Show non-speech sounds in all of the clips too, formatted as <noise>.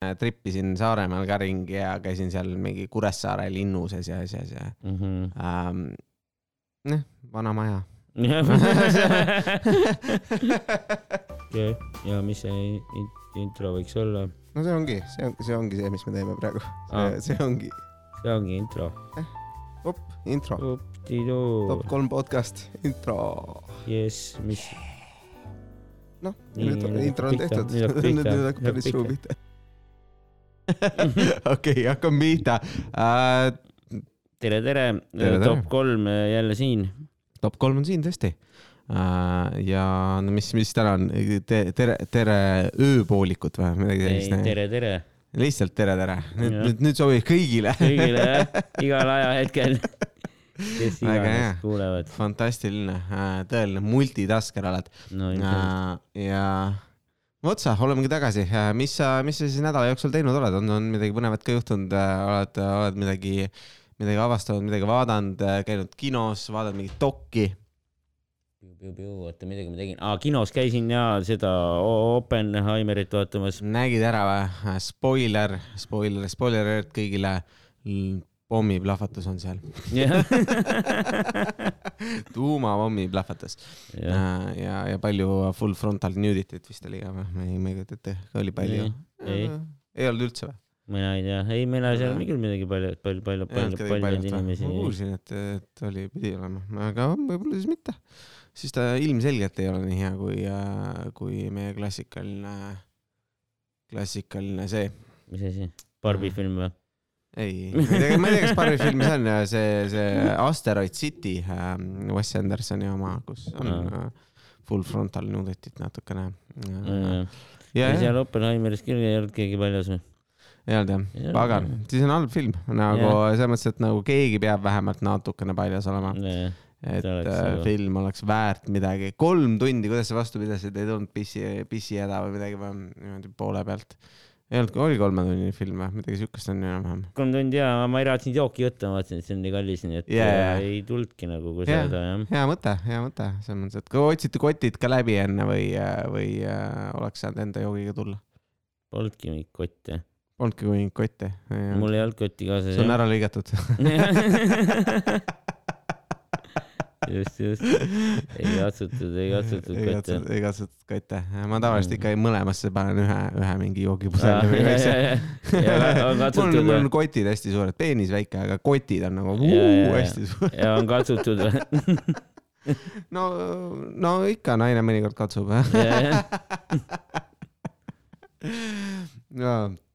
trippisin Saaremaal ka ringi ja käisin seal mingi Kuressaare linnuses ja asjas ja mm. -hmm. ähm,. noh, vana maja. <laughs> ja, ja mis see in- intro võiks olla? no see ongi, see on, see ongi see, mis me teeme praegu. See ongi, see ongi intro. op, intro, top kolm podcast, intro. jess, mis, noh, nüüd on intro on tehtud, <laughs> nüüd hakkab päris suu pihta. <laughs> okei, hakkame pihta uh,. tere, tere, Tere, top kolm äh, jälle siin. top kolm on siin tõesti uh,. ja no mis, mis täna on, tere, tere ööpoolikut või midagi sellist? tere, tere lihtsalt tere, tere. nüüd nüüd, nüüd sobib kõigile. kõigile jah, <laughs> igal ajahetkel, kes iganes kuulevad. fantastiline, tõeline multitasker oled no ja vot sa, olemegi tagasi, mis sa, mis sa siis nädala jooksul teinud oled, on, on midagi põnevat ka juhtunud, oled, oled midagi, midagi avastanud, midagi vaadanud, käinud kinos, vaadanud mingit dokki? oota, midagi ma tegin ah,, kinos käisin ja seda Oppenheimerit vaatamas. nägid ära või? Spoiler, spoiler, spoiler alert kõigile. pommiplahvatus on seal. jah, <laughs> tuumapommi plahvatas jah, ja, ja, ja palju full frontal nudity't vist oli ka või? ma ei, ma ei kujuta ette, oli palju Ei,? ei. ei olnud üldse või? mina ei tea, ei, meil seal on küll midagi palju, palju, palju, palju, palju inimesi ma. kuulsin, et, et oli, pidi olema, aga võib-olla siis mitte. siis ta ilmselgelt ei ole nii hea kui, kui meie klassikaline, klassikaline see. mis asi, Barbi film või? Ei, <laughs> ma ei tea, kas Barbi film see on see, see Asteroid City äh,, Wes Andersoni oma, kus on Aa. äh, full frontal nudetit natukene äh,. ja ja, ja seal Oppenheimeris küll ei olnud keegi väljas või? ei olnud jah, pagan siis on halb film, nagu selles mõttes, et nagu keegi peab vähemalt natukene paljas olema, et See oleks äh, film oleks väärt midagi. kolm tundi, kuidas sa vastu pidasid, ei tulnud pissi, pissihäda või midagi või niimoodi poole pealt? Ei olnud, oli kolmetunnine film või midagi siukest on ju enam-vähem. kolm tundi ja ma ei raatsinud jooki võtta, ma vaatasin, et see on nii kallis, nii et yeah. ei tulnudki nagu Jah. seda jah. hea mõte, hea mõte, selles mõttes, et kui otsite kotid ka läbi enne või, või äh, oleks saanud enda joogiga tulla. Polnudki mingit kotte. polnudki mingit kotti. mul ei olnud kotti kaasas. see on ära lõigatud. <laughs> <laughs> <laughs> just, just. ei katsutud, ei katsutud kotte. ei katsutud kotte. ma tavaliselt ikka mõlemasse panen ühe, ühe mingi joogipudeli või asja. ja on <laughs> mul on, mul on või? kotid hästi suured, peenis väike, aga kotid on nagu Ja, ja, uu, ja. hästi suured. ja on katsutud või? <laughs> no, no ikka naine mõnikord katsub. no <laughs>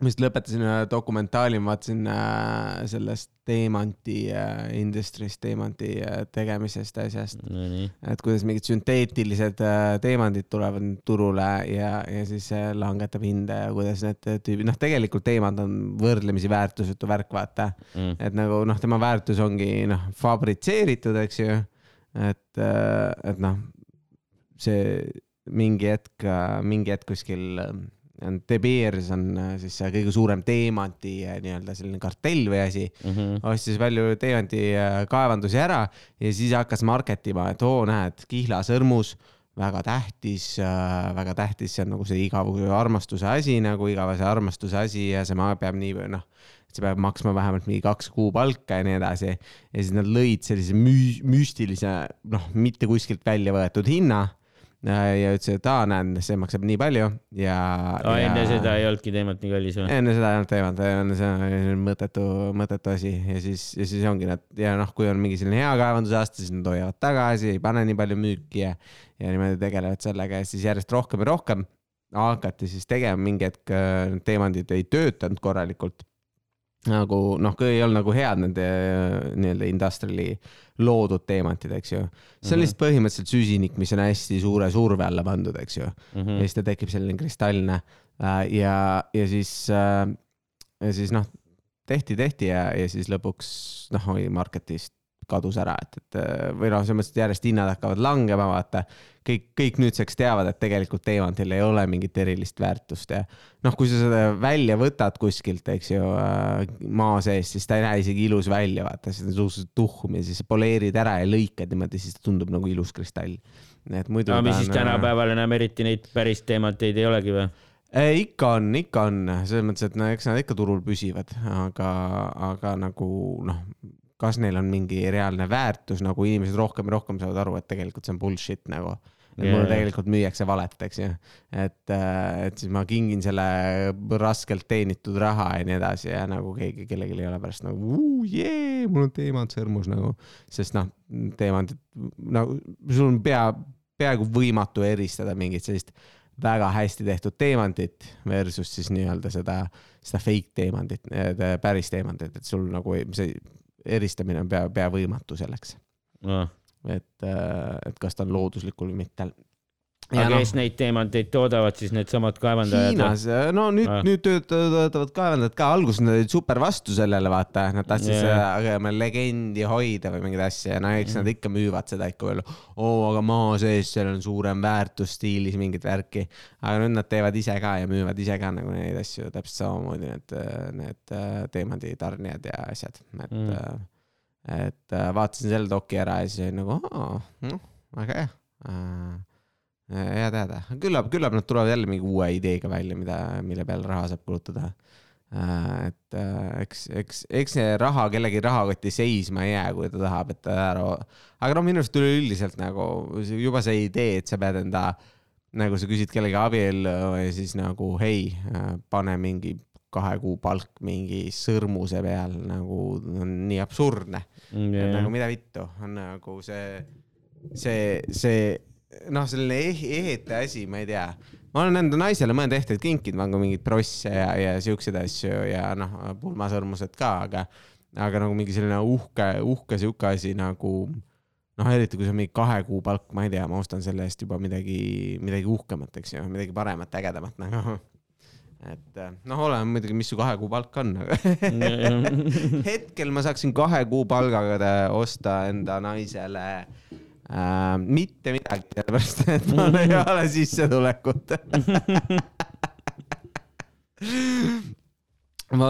ma just lõpetasin ühe dokumentaali, ma vaatasin äh, sellest teemanti äh, industrist, teemanti äh, tegemisest ja asjast, Nonii, et kuidas mingid sünteetilised äh, teemandid tulevad turule ja, ja siis äh, langetab hinde ja kuidas need tüübid, noh, tegelikult teemant on võrdlemisi väärtusetu värk, vaata. Mm. et nagu noh, tema väärtus ongi noh, fabritseeritud, eks ju. et, et noh, see mingi hetk, mingi hetk kuskil äh, De Beers on äh, siis see kõige suurem teemanti äh, nii-öelda selline kartell või asi Mhm. ostis palju teemanti äh, kaevandusi ära ja siis hakkas market ima, et oo, näed, kihlasõrmus, väga tähtis, väga tähtis, see on nagu see igavuse armastuse asi nagu igavese armastuse asi ja see ma- peab nii või noh, see peab maksma vähemalt mingi kaks kuupalka ja nii edasi. ja siis nad lõid sellise müü-, müstilise, noh, mitte kuskilt välja võetud hinna ja ütlesid, et aa, näed, see maksab nii palju ja. aa, enne seda ei olnudki teemat nii kallis või? enne seda ei olnud teemat, enne seda oli mõttetu, mõttetu asi ja siis, ja siis ongi nad ja noh, kui on mingi selline hea kaevandusaasta, siis nad hoiavad tagasi, ei pane nii palju müüki ja, ja niimoodi tegelevad sellega ja siis järjest rohkem ja rohkem hakati siis tegema, mingi hetk äh, need teemandid ei töötanud korralikult. Nagu noh, kui ei olnud nagu head nende nii-öelda industrial'i loodud teemantid, eks ju. see on Mhm. lihtsalt põhimõtteliselt süsinik, mis on hästi suure surve alla pandud, eks ju Mhm. ja siis ta tekib selline kristalline äh, ja, ja siis äh,, ja siis noh, tehti, tehti ja, ja siis lõpuks noh, oli market'ist kadus ära, et, et äh, või noh, selles mõttes, et järjest hinnad hakkavad langema, vaata. kõik, kõik nüüdseks teavad, et tegelikult teemantil ei ole mingit erilist väärtust ja noh, kui sa seda välja võtad kuskilt, eks ju äh,, maa sees, siis ta ei näe isegi ilus välja, vaata, see on suhteliselt tuhm ja siis poleerid ära ja lõikad niimoodi, siis ta tundub nagu ilus kristall. et muidu aga mis siis äh, tänapäeval enam eriti neid päris teemateid ei olegi või? ikka on, ikka on, selles mõttes, et no eks nad ikka turul püsivad, aga, aga nagu noh, kas neil on mingi reaalne väärtus, nagu inimesed rohkem ja rohkem saavad aru, et tegelikult see on bullshit nagu. et Jaa, mulle tegelikult müüakse valet, eks ju. et, et siis ma kingin selle raskelt teenitud raha ja nii edasi ja nagu keegi, kellelgi ei ole pärast nagu jee, mul on teemant sõrmus nagu, sest noh, teemant, nagu sul on pea, peaaegu võimatu eristada mingit sellist väga hästi tehtud teemantit versus siis nii-öelda seda, seda fake teemantit, päris teemantit, et sul nagu ei- see eristamine on pea, pea võimatu selleks, et, et kas ta on looduslikul või mitte. Aga kes neid teemanteid toodavad, siis needsamad kaevandajad? Hiinas, no nüüd Ah. nüüd töötavad kaevandajad ka, alguses nad olid super vastu sellele, vaata, nad tahtsid yeah. seda aga legendi hoida või mingeid asju ja no eks Mm. nad ikka müüvad seda ikka veel. oo, aga maa sees, seal on suurem väärtus stiilis mingit värki. aga nüüd nad teevad ise ka ja müüvad ise ka nagu neid asju täpselt samamoodi need, need äh, teemanditarnijad ja asjad, et Mm. mm., et äh, vaatasin selle doki ära ja siis olin nagu, noh, väga hea äh, hea teada, küllap, küllap nad tulevad jälle mingi uue ideega välja, mida, mille peale raha saab kulutada. et äh, eks, eks, eks see raha kellegi rahakotti seisma ei jää, kui ta tahab, et ta ära, aga noh, minu arust üleüldiselt nagu juba see idee, et sa pead enda, nagu sa küsid kellegi abiellu ja siis nagu hei, pane mingi kahe kuu palk mingi sõrmuse peal nagu on nii absurdne yeah.. nagu mida vittu, on nagu see, see, see noh, selline eh ehete asi, ma ei tea. ma olen enda naisele mõned ehted kinkinud, nagu mingeid prosse ja, ja siukseid asju ja noh, pulmasõrmused ka, aga, aga nagu mingi selline uhke, uhke sihuke asi nagu noh, eriti kui see on mingi kahe kuu palk, ma ei tea, ma ostan selle eest juba midagi, midagi uhkemat, eks ju, midagi paremat, ägedamat nagu. et noh, oleneb muidugi, mis su kahe kuu palk on, aga <laughs> hetkel ma saaksin kahe kuu palgaga ta- osta enda naisele äh, mitte midagi, sellepärast et <laughs> mul ei ole sissetulekut. <laughs>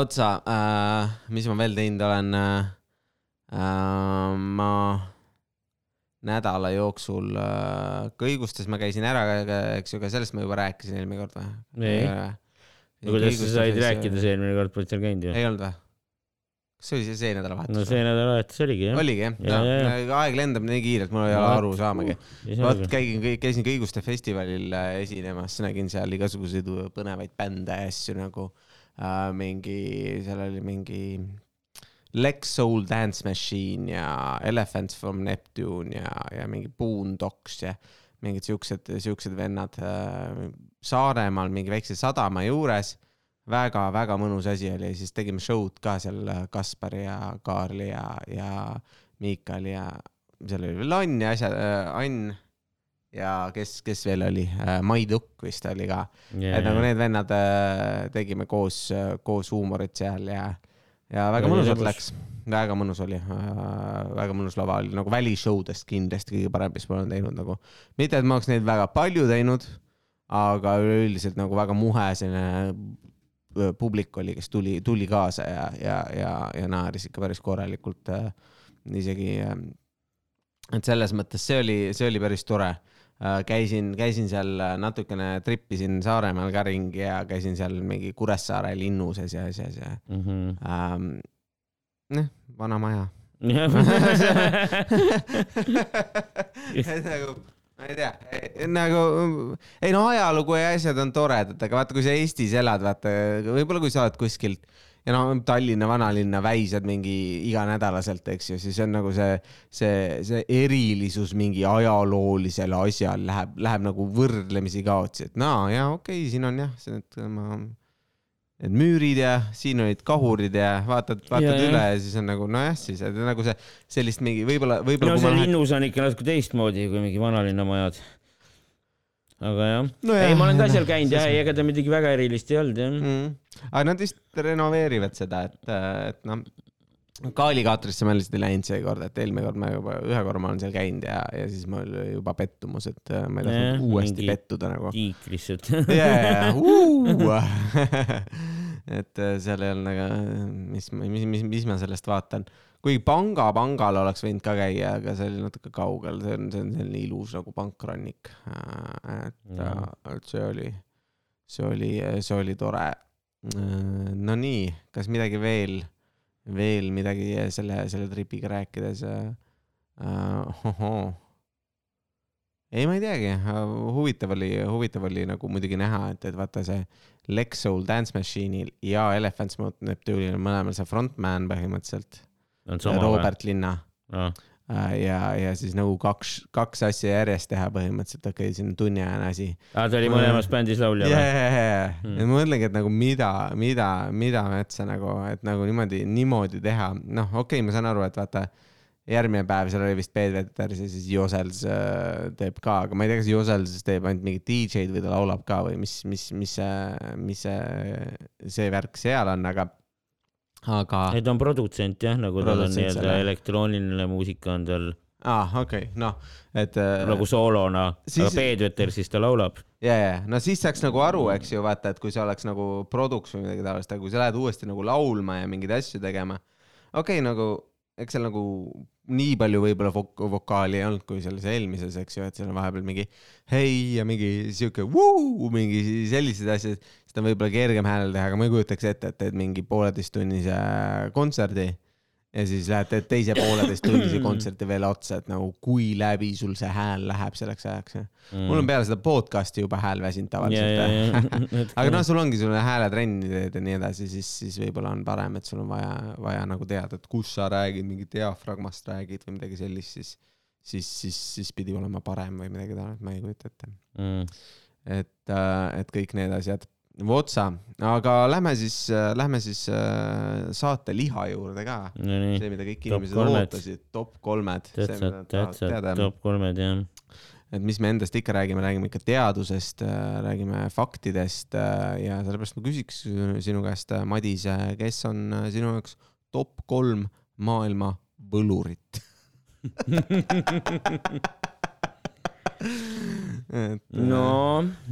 otsa äh,, mis ma veel teinud olen äh,? Äh, ma nädala jooksul äh, kõigustes ma käisin ära, eks ju, aga sellest ma juba rääkisin eelmine kord või? Ei. no kuidas sa said rääkida, see eelmine kord polnud seal käinud ju? ei olnud või? Kas see oli see, see nädalavahetus no see nädalavahetus oligi jah. oligi jah Ja, ja, ja,? aeg lendab nii kiirelt, mul ei ole No aru saamagi. vot vot. käigin, käisin Kõiguste festivalil äh, esinemas, nägin seal igasuguseid põnevaid bände ja asju nagu äh, mingi, seal oli mingi Lex Soul Dance Machine ja Elephants from Neptune ja, ja mingi Boondocks ja mingid siuksed, siuksed vennad äh, Saaremaal mingi väikse sadama juures väga-väga mõnus asi oli, siis tegime show'd ka seal äh, Kaspari ja Kaarli ja, ja Miikali ja seal oli veel Ann ja asjad äh,, Ann ja kes, kes veel oli äh,, Mai Tukk vist oli ka, et nagu need vennad äh, tegime koos, koos huumorit seal ja, ja väga mõnusalt läks, väga mõnus oli väga mõnus lava oli. Nagu välishowdest kindlasti kõige parem, mis ma olen teinud nagu, mitte et ma oleks neid väga palju teinud, aga üleüldiselt nagu väga muhe selline publik oli, kes tuli, tuli kaasa ja, ja, ja, ja naeris ikka päris korralikult äh, isegi äh, et selles mõttes see oli, see oli päris tore. käisin, käisin seal äh, natukene trippisin Saaremaal ka ringi ja käisin seal mingi Kuressaare linnuses ja asjas ja Mhm. ähm,. noh, vana maja. <laughs> <laughs> <laughs> nagu, ma ei tea, nagu ei no ajalugu ja asjad on toredad, aga vaata, kui sa Eestis elad, vaata võib-olla kui sa oled kuskilt ja no Tallinna vanalinna väisad mingi iganädalaselt, eks ju, siis on nagu see, see, see erilisus mingi ajaloolisel asjal läheb, läheb nagu võrdlemisi kaotsi, et naa ja okei okay,, siin on jah, see, et ma need müürid ja siin olid kahurid ja vaatad, vaatad Ja, ja, ja. üle ja siis on nagu nojah, siis nagu see sellist mingi võib-olla, võib-olla no see linnus on ikka natuke teistmoodi kui mingi vanalinna majad. aga jah No jah, ei, ma olen ka seal käinud siis- ega ta midagi väga erilist ei olnud jah. mm.. aga nad vist renoveerivad seda, et, et noh, Kaalikaatrisse ma lihtsalt ei läinud seekord, et eelmine kord ma juba ühe korra ma olen seal käinud ja, ja siis mul oli juba pettumus, et äh, ma ei tahtnud Jah, uuesti pettuda nagu. tiik lihtsalt. ja, ja, et äh, seal ei olnud aga, mis, mis, mis, mis ma sellest vaatan. kuigi panga, pangal oleks võinud ka käia, aga see oli natuke kaugel, see on, see on selline ilus nagu pankrannik. et Jah., et see oli, see oli, see oli tore. Nonii, kas midagi veel, veel midagi selle, selle tripiga rääkides uh,? Uh, ei, ma ei teagi, huvitav oli, huvitav oli nagu muidugi näha, et, et vaata see Lex Soul Dance Machine'il ja Elephant Smooth Neptune'il on mõlemal see frontman põhimõtteliselt, sama või? Robert Linna Äh, ja, ja siis nagu kaks, kaks asja järjest teha põhimõtteliselt, okei okay,, siin on tunniajane asi. aa, ta oli mõlemas bändis laulja või? yeah.. Mm. ja ma mõtlengi, et nagu mida, mida, mida metsa nagu, et nagu niimoodi, niimoodi teha, noh, okei okay,, ma saan aru, et vaata, järgmine päev seal oli vist Peet Veters ja siis Josels äh, teeb ka, aga ma ei tea, kas Josels teeb ainult mingit DJ-d või ta laulab ka või mis, mis, mis see, mis see, see värk seal on, aga, aga ei, ta on produtsent jah, nagu tal on nii-öelda elektrooniline muusika on tal. Aa, okei okay,, noh, et äh, nagu soolona, siis- aga Peedveter siis ta laulab. ja, ja, no siis saaks nagu aru, eks ju, vaata, et kui see oleks nagu produks või midagi taolist, aga kui sa lähed uuesti nagu laulma ja mingeid asju tegema, okei okay,, nagu eks seal nagu nii palju võib-olla vok- vokaali ei olnud kui selles eelmises, eks ju, et seal on vahepeal mingi hei ja mingi sihuke vuu, mingi sellised asjad, seda on võib-olla kergem häälel teha, aga ma ei kujutaks ette, et teed mingi pooleteisttunnise kontserdi ja siis lähed teed teise pooleteisttunnise kontserti veel otsa, et nagu kui läbi sul see hääl läheb selleks ajaks. mul on peale seda podcast'i juba hääl väsinud tavaliselt. <laughs> <laughs> aga noh, sul ongi, sul hääletrenni teed ja nii edasi, siis, siis võib-olla on parem, et sul on vaja, vaja nagu teada, et kus sa räägid, mingi diafragmast räägid või midagi sellist, siis, siis, siis, siis pidi olema parem või midagi taolist, ma ei kujuta ette. mm.. et, et kõik need asjad. Votsa, aga lähme siis, lähme siis äh, saate liha juurde ka. Nonii, see, mida kõik Top inimesed kolmed. ootasid, top kolmed. tähtsad, tähtsad top kolmed jah. et mis me endast ikka räägime, räägime ikka teadusest, räägime faktidest äh, ja sellepärast ma küsiks sinu käest, Madis, kes on äh, sinu jaoks top kolm maailma võlurit? <laughs> et no,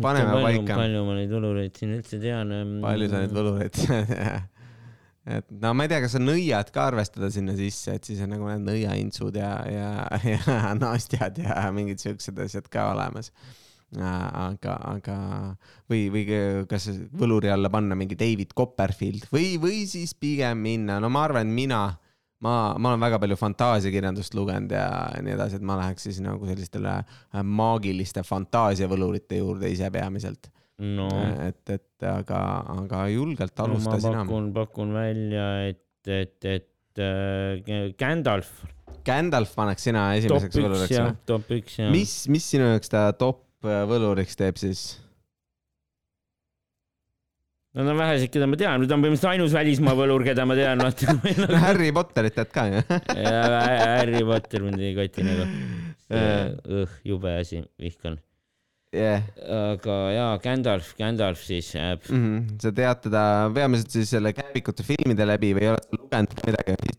paneme paika. palju ma neid võlureid siin üldse tean. palju sa neid võlureid <laughs> et no ma ei tea, kas sa nõiad ka arvestada sinna sisse, et siis on nagu need nõiaintsud ja, ja, <laughs> ja naastjad ja mingid siuksed asjad ka olemas. aga, aga või, või kas võluri alla panna mingi David Copperfield või, või siis pigem minna, no ma arvan, mina, ma, ma olen väga palju fantaasiakirjandust lugenud ja nii edasi, et ma läheks siis nagu sellistele maagiliste fantaasiavõlurite juurde ise peamiselt no, et, et aga, aga julgelt no alusta sina. pakun, pakun välja, et, et, et äh, Gandalf, Gandalf paneks sina esimeseks võluriks või?, top üks jah. mis, mis sinu jaoks ta top äh, võluriks teeb siis? Nad on vähesed, keda ma tean, nüüd on põhimõtteliselt ainus välismaa võlur, keda ma tean, vaata. no <laughs> Harry Potterit tead ka ju. <laughs> Harry Potter mind ei koti nagu. õh, jube asi, vihkan. jah, aga jaa, Gandalf, Gandalf siis äh,. Mhm. sa tead teda peamiselt siis selle Käbikute filmide läbi või oled sa lugenud midagi?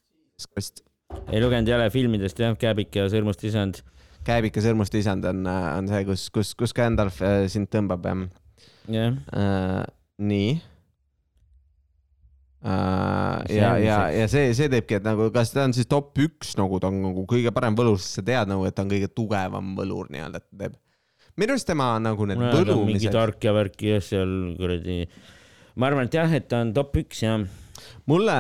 ei lugenud jälle filmidest jah, Käbik ja Sõrmust isand. Käbika sõrmust isand on, on see, kus, kus, kus Gandalf äh, sind tõmbab jah jah, uh,. Nii uh,. ja, ja, ja see, see teebki, et nagu, kas ta on siis top üks nagu ta on nagu kõige parem võlur, sest sa tead nagu, et ta on kõige tugevam võlur nii-öelda, et ta teeb. minu arust tema nagu need mingi võlumised, tark ja värk jah, seal kuradi. ma arvan, et jah, et ta on top üks jah. mulle,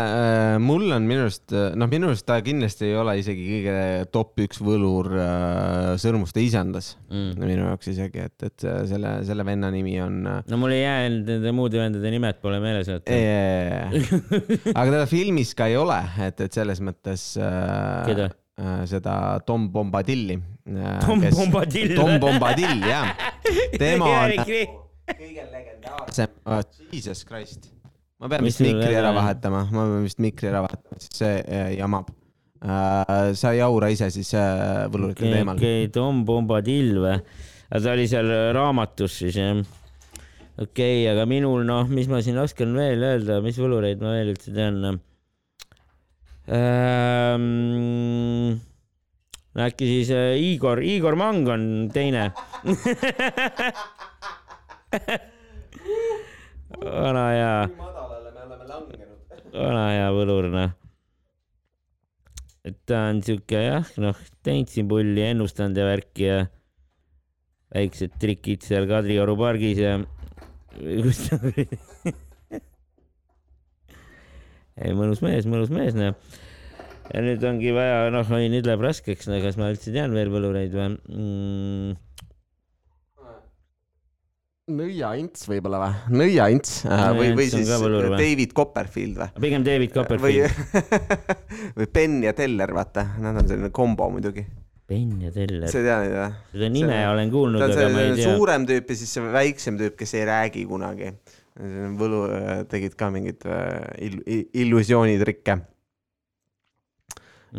mul on minu arust, noh, minu arust ta kindlasti ei ole isegi kõige top üks võlur uh, Sõrmuste isandas Mm. minu jaoks isegi, et, et selle, selle venna nimi on no mul ei jäänud nende muude vendade nimed pole meeles, vaata. aga teda filmis ka ei ole, et, et selles mõttes äh, Keda? äh, seda Tom Bombadilli äh,. Tom Bombadil. Tom Bombadil, jah. <laughs> tema on kõige legendaarsem oh,, Jesus Christ. Ma pean vist mikri ära vahetama, ma pean vist mikri ära vahetama, sest see äh, jamab äh,. sa jaura ise siis äh, võlurite okei, teemal. okei, Tom Bombadil või? ta oli seal raamatus siis jah. okei okay,, aga minul noh, mis ma siin oskan veel öelda, mis võlureid ma veel üldse tean ähm,? äkki siis äh, Igor, Igor Mang on teine. <laughs> vana hea, langenud. vana hea võlur noh. et ta on siuke jah, noh, teinud siin pulli, ennustanud ja värki ja väiksed trikid seal Kadrioru pargis ja kus ta ei, mõnus mees, mõnus mees, noh. ja nüüd ongi vaja, noh, oi, nüüd läheb raskeks, no kas ma üldse tean veel võlureid või mm,? Nõiaints võib-olla või? nõiaints äh, või, või siis võlur või? David Copperfield või? pigem David või Copperfield,, <laughs> või Ben ja Teller, vaata, nad on selline kombo muidugi. Ben ja Teller, sa ei tea neid või? seda nime see- olen kuulnud, aga ma ei tea. suurem tüüp ja siis see väiksem tüüp, kes ei räägi kunagi. võlu, tegid ka mingeid äh, ill-, illusioonitrikke.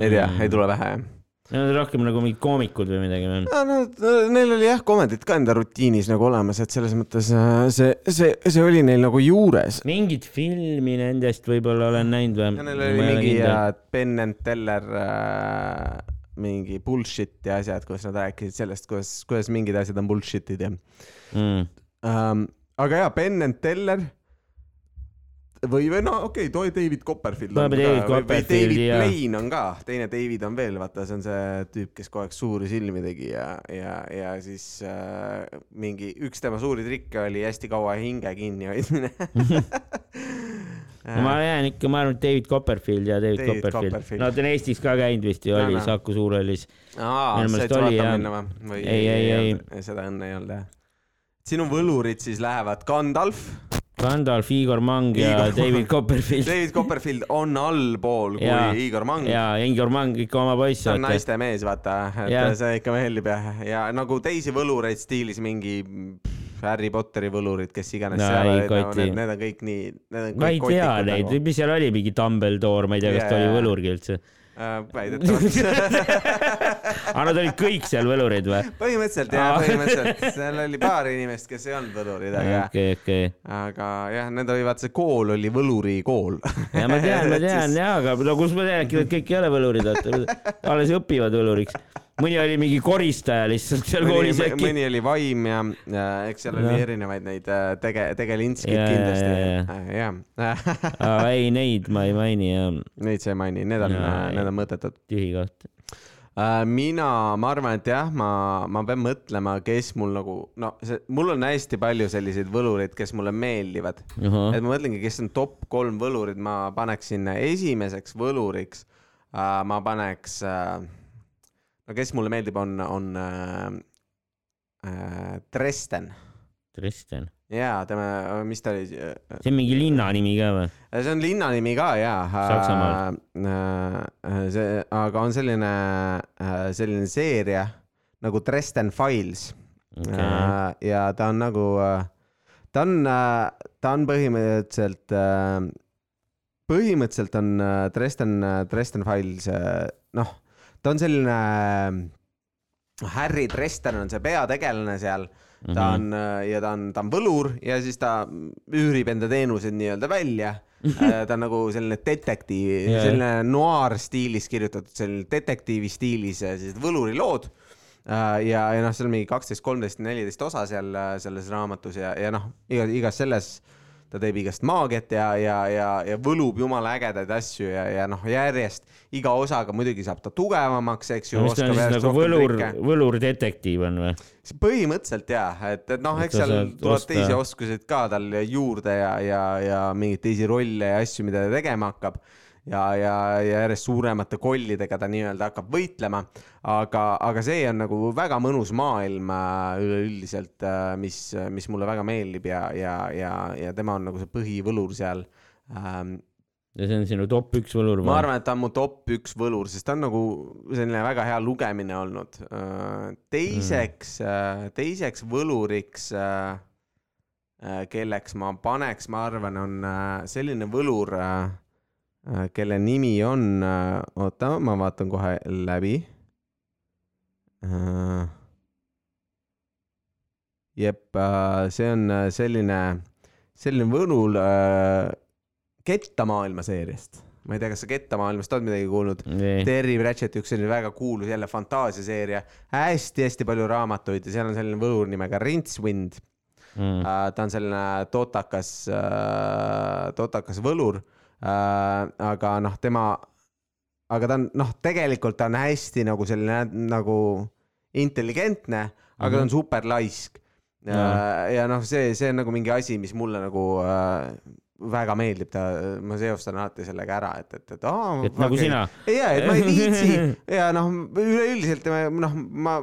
ei tea, ei tule pähe jah. Nad on rohkem nagu mingid koomikud või midagi või? no, no neil oli jah, komedit ka enda rutiinis nagu olemas, et selles mõttes äh, see, see, see oli neil nagu juures. mingit filmi nendest võib-olla olen näinud või? ja neil oli mingi äh, Ben and Teller äh, mingi bullshit ja asjad, kus nad rääkisid sellest, kuidas, kuidas mingid asjad on bullshit'id ja mm.. um,. aga jaa, Ben and Teller või, või no okei okay,, too David Copperfield on David Copperfield, David jaa. Blaine on ka, teine David on veel, vaata, see on see tüüp, kes kogu aeg suuri silmi tegi ja, ja, ja siis äh, mingi üks tema suuri trikke oli hästi kaua hinge kinni hoidmine <laughs> no ma jään ikka, ma arvan, et David Copperfield ja David, David Copperfield, Copperfield. no ta on Eestis ka käinud vist ju No, oli no. Saku Suurhallis. aa, said vaatama minna või Ei, ei, ei. ei, seda õnne ei olnud jah. sinu võlurid siis lähevad Gandalf, Gandalf, Igor Mang ja Igor. David Copperfield David Copperfield on allpool kui Jaa. Igor Mang. ja Igor Mang ikka oma poiss see on naiste mees, vaata, et see ikka meeldib ja, ja nagu teisi võlureid stiilis mingi Harry Potteri võlurid, kes iganes No seal olid, no, need, need on kõik nii, ma ei tea neid nagu., mis seal oli, mingi Dumbledore, ma ei tea, kas ta Jaa, oli võlurgi üldse. Äh, väidetavalt. <laughs> aga nad olid kõik seal võlurid või? põhimõtteliselt jah, põhimõtteliselt, seal oli paar inimest, kes ei olnud võlurid, aga, okei, okei. aga jah, need oli, vaata see kool oli võlurikool. ja ma tean, ma <laughs> tean ja, aga no kus ma tean, äkki nad kõik ei ole võlurid, vaata, <laughs> alles õpivad võluriks. Mõni oli mingi koristaja lihtsalt seal koolis äkki. mõni oli vaim ja, eks seal oli erinevaid neid äh, tege-, tegelinskid kindlasti. jah, <laughs> ei, neid ma ei maini ja neid sa ei maini, need on Jaa,, need on mõttetud. tühi koht. mina, ma arvan, et jah, ma, ma pean mõtlema, kes mul nagu, no see, mul on hästi palju selliseid võlureid, kes mulle meeldivad. et ma mõtlengi, kes on top kolm võlurid, ma paneksin esimeseks võluriks. Äh,, ma paneks äh,, no kes mulle meeldib, on, on äh, äh, Dresden Dresden, jaa, tema, mis ta oli, see see on mingi linna nimi ka või? on linna nimi ka jaa. Saksamaal.. see, aga on selline, selline seeria nagu Dresden Files okei, ja ta on nagu, ta on, ta on põhimõtteliselt, põhimõtteliselt on äh, Dresden, Dresden Files, noh, ta on selline, Harry Dresden on see peategelane seal, ta on ja ta on, ta on võlur ja siis ta üürib enda teenused nii-öelda välja. <laughs> ta on nagu selline detektiiv, Jaa. selline noir stiilis kirjutatud, selline detektiivi stiilis äh, sellised võlurilood. ja, ja noh, seal on mingi kaksteist, kolmteist, neliteist osa seal äh, selles raamatus ja, ja noh, iga, igas selles ta teeb igast maagiat ja, ja, ja, ja võlub jumala ägedaid asju ja, ja noh, järjest iga osaga muidugi saab ta tugevamaks, eks ju. siis nagu võlur, võlurdetektiiv on või? põhimõtteliselt jaa, et, et noh, eks seal tuleb osta- teisi oskuseid ka tal juurde ja, ja, ja mingeid teisi rolle ja asju, mida ta tegema hakkab. ja, ja, ja järjest suuremate kollidega ta nii-öelda hakkab võitlema. aga, aga see on nagu väga mõnus maailm äh, üleüldiselt, mis, mis mulle väga meeldib ja, ja, ja, ja tema on nagu see põhivõlur seal ähm, ja see on sinu top üks võlur ma arvan, et ta on mu top üks võlur, sest ta on nagu selline väga hea lugemine olnud. teiseks mm., teiseks võluriks, kelleks ma paneks, ma arvan, on äh, selline võlur, kelle nimi on, oota, ma vaatan kohe läbi. jep, see on äh, selline, selline võlur äh, kettamaailma seeriast. ma ei tea, kas sa kettamaailmast oled midagi kuulnud? ei, Terry Pratchetti üks selline väga kuulus jälle fantaasiaseeria hästi,, hästi-hästi palju raamatuid ja seal on selline võlur nimega Rincewind Mm. ta on selline totakas totakas võlur. Aga noh, tema, aga ta on noh, tegelikult ta on hästi nagu selline nagu intelligentne, aga mm -hmm. ta on super laisk ja, ja noh, see, see on nagu mingi asi, mis mulle nagu äh, väga meeldib, ta, ma seostan alati sellega ära, et, et, et aa. et nagu okay. sina. ja, et ma ei viitsi <laughs> ja noh, üleüldiselt noh, ma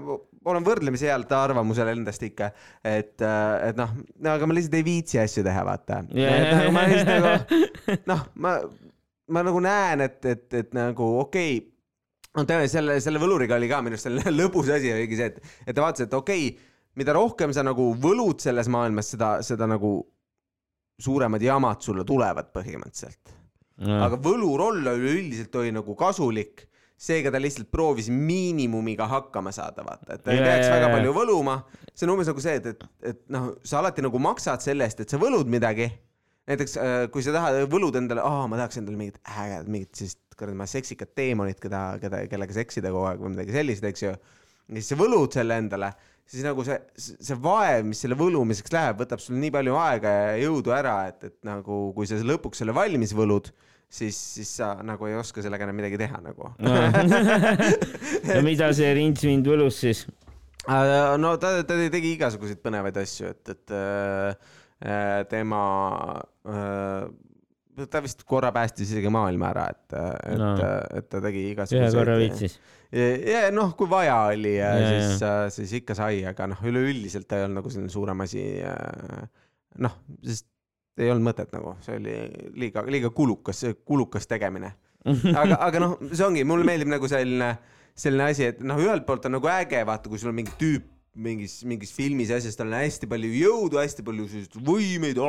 olen võrdlemisi healt arvamusel endast ikka, et, et noh, aga ma lihtsalt ei viitsi asju teha, vaata. Yeah.. Nagu ma lihtsalt nagu noh, ma, ma nagu näen, et, et, et nagu okei okay, no tead, selle, selle võluriga oli ka minu arust selline <laughs> lõbus asi oligi see, et, et ta vaatas, et okei okay,, mida rohkem sa nagu võlud selles maailmas, seda, seda nagu suuremad jamad sulle tulevad põhimõtteliselt. No.. aga võluroll üleüldiselt oli nagu kasulik, seega ta lihtsalt proovis miinimumiga hakkama saada, vaata, et ta ei peaks väga palju võluma. see on umbes nagu see, et, et, et noh, sa alati nagu maksad selle eest, et sa võlud midagi. näiteks äh, kui sa tahad, võlud endale, aa, ma tahaks endale mingit ägedat, mingit sellist kuradi seksikat teemonit, keda, keda, kellega seksida kogu aeg või midagi sellist, eks ju. ja siis sa võlud selle endale siis nagu see, see vaev, mis selle võlumiseks läheb, võtab sul nii palju aega ja jõudu ära, et, et nagu kui sa lõpuks selle valmis võlud, siis, siis sa nagu ei oska sellega enam midagi teha nagu no. <laughs> ja mida see rintsvind võlus siis? Äh, no ta, ta tegi igasuguseid põnevaid asju, et, et äh, äh tema äh, ta vist korra päästis isegi maailma ära, et, et no., et ta tegi igasuguseid. ühe korra viitsis. ja noh, kui vaja oli, siis, siis ikka sai, aga noh, üleüldiselt ta ei olnud nagu selline suurem asi. noh, sest ei olnud mõtet nagu, see oli liiga, liiga kulukas, kulukas tegemine. <laughs> aga, aga noh, see ongi, mulle meeldib nagu selline, selline asi, et noh, ühelt poolt on nagu äge, vaata, kui sul on mingi tüüp mingis, mingis filmis ja asjas, tal on hästi palju jõudu, hästi palju selliseid võimeid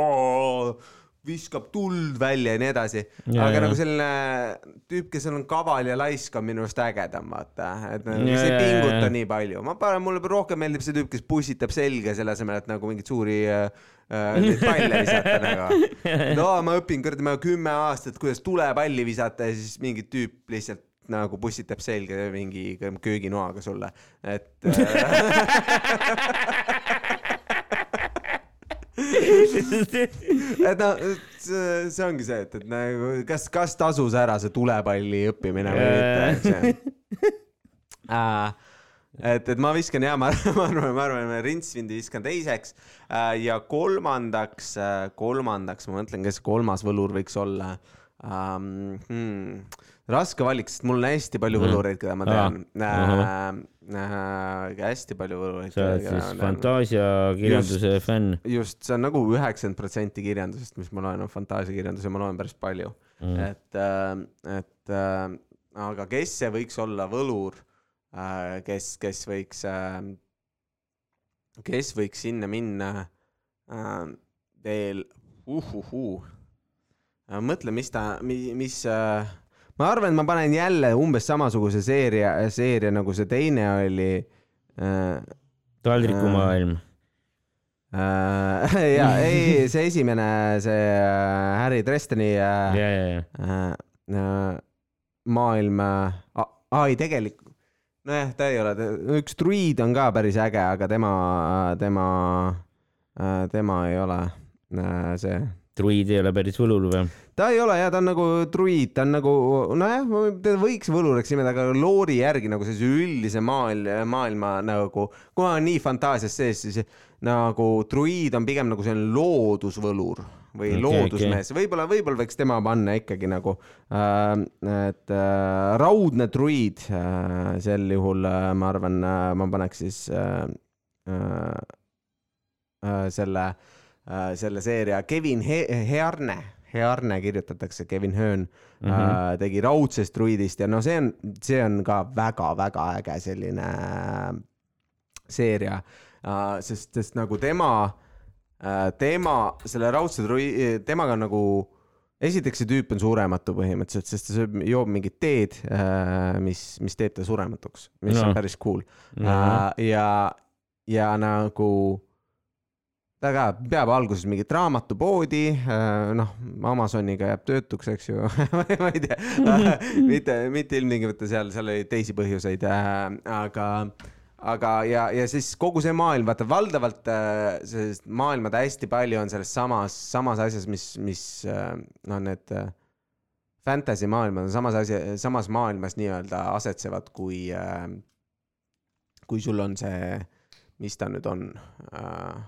viskab tuld välja ja nii edasi. aga ja. nagu selline tüüp, kes on kaval ja laisk, on minu arust ägedam, vaata, et nagu, kes ei pinguta nii palju. ma panen, mulle rohkem meeldib see tüüp, kes pussitab selga selle asemel, et nagu mingeid suuri äh, äh neid palle visata <laughs> nagu. no ma õpin kuradi, ma kümme aastat, kuidas tulepalli visata ja siis mingi tüüp lihtsalt nagu pussitab selga mingi kööginoaga sulle, et äh, <laughs> et noh, see ongi see, et, et nagu kas, kas tasus ära see tulepalli õppimine või mitte, eks <laughs> ju. et, et ma viskan ja ma, ma arvan, ma arvan, ma rintsvindi viskan teiseks äh, ja kolmandaks, äh, kolmandaks ma mõtlen, kes kolmas võlur võiks olla um,. Hmm, raske valik, sest mul on hästi palju mhm. võlureid, keda ma tean äh, äh, hästi palju võlureid. sa oled siis fantaasiakirjanduse fänn? just, see on nagu üheksakümmend protsenti kirjandusest, mis ma loen, on fantaasiakirjandus ja ma loen päris palju mm.. et äh,, et äh, aga kes see võiks olla võlur äh,, kes, kes võiks äh,, kes võiks sinna minna äh, veel uhuhuu äh,. mõtle, mis ta, mis, mis äh, ma arvan, et ma panen jälle umbes samasuguse seeria, seeria nagu see teine oli äh,. taldrikumaailm äh,. <laughs> ja ei, see esimene, see äh, Harry Dresdeni äh, ja, ja, ja. Äh, äh, maailm äh,, ei tegelikult, nojah, ta ei ole, üks druid on ka päris äge, aga tema, tema, äh, tema ei ole äh, see druid ei ole päris võlur või? ta ei ole ja ta on nagu druid, ta on nagu nojah, teda võiks võluriks nimetada, aga loori järgi nagu sellise üldise maal, maailma nagu, kui ma olen nii fantaasias sees, siis nagu druid on pigem nagu selline loodusvõlur või okay, loodusmees okay., võib-olla, võib-olla võiks tema panna ikkagi nagu äh,, et äh, raudne druid äh,, sel juhul äh, ma arvan äh,, ma paneks siis äh, äh, äh, selle Äh, selle seeria Kevin He Hearne, Hearne kirjutatakse, Kevin Hearn mm -hmm. äh, tegi Raudsest druidist ja no see on, see on ka väga-väga äge selline äh, seeria äh,, sest, sest nagu tema äh,, tema selle Raudse druidi, temaga on nagu esiteks see tüüp on surematu põhimõtteliselt, sest ta sööb, joob mingit teed äh,, mis, mis teeb ta surematuks, mis no. on päris cool no. äh,. ja, ja nagu ta ka peab alguses mingit raamatupoodi, äh, noh, Amazoniga jääb töötuks, eks ju. <laughs> Ma ei tea. <laughs> Mitte, mitte ilmtingimata seal, seal oli teisi põhjuseid, äh, aga, aga ja, ja siis kogu see maailm, vaata valdavalt äh, sellest maailma hästi palju on selles samas, samas asjas, mis, mis noh, need fantasy maailmad on samas asja, samas maailmas nii-öelda asetsevad, kui, kui sul on see, mis ta nüüd on äh,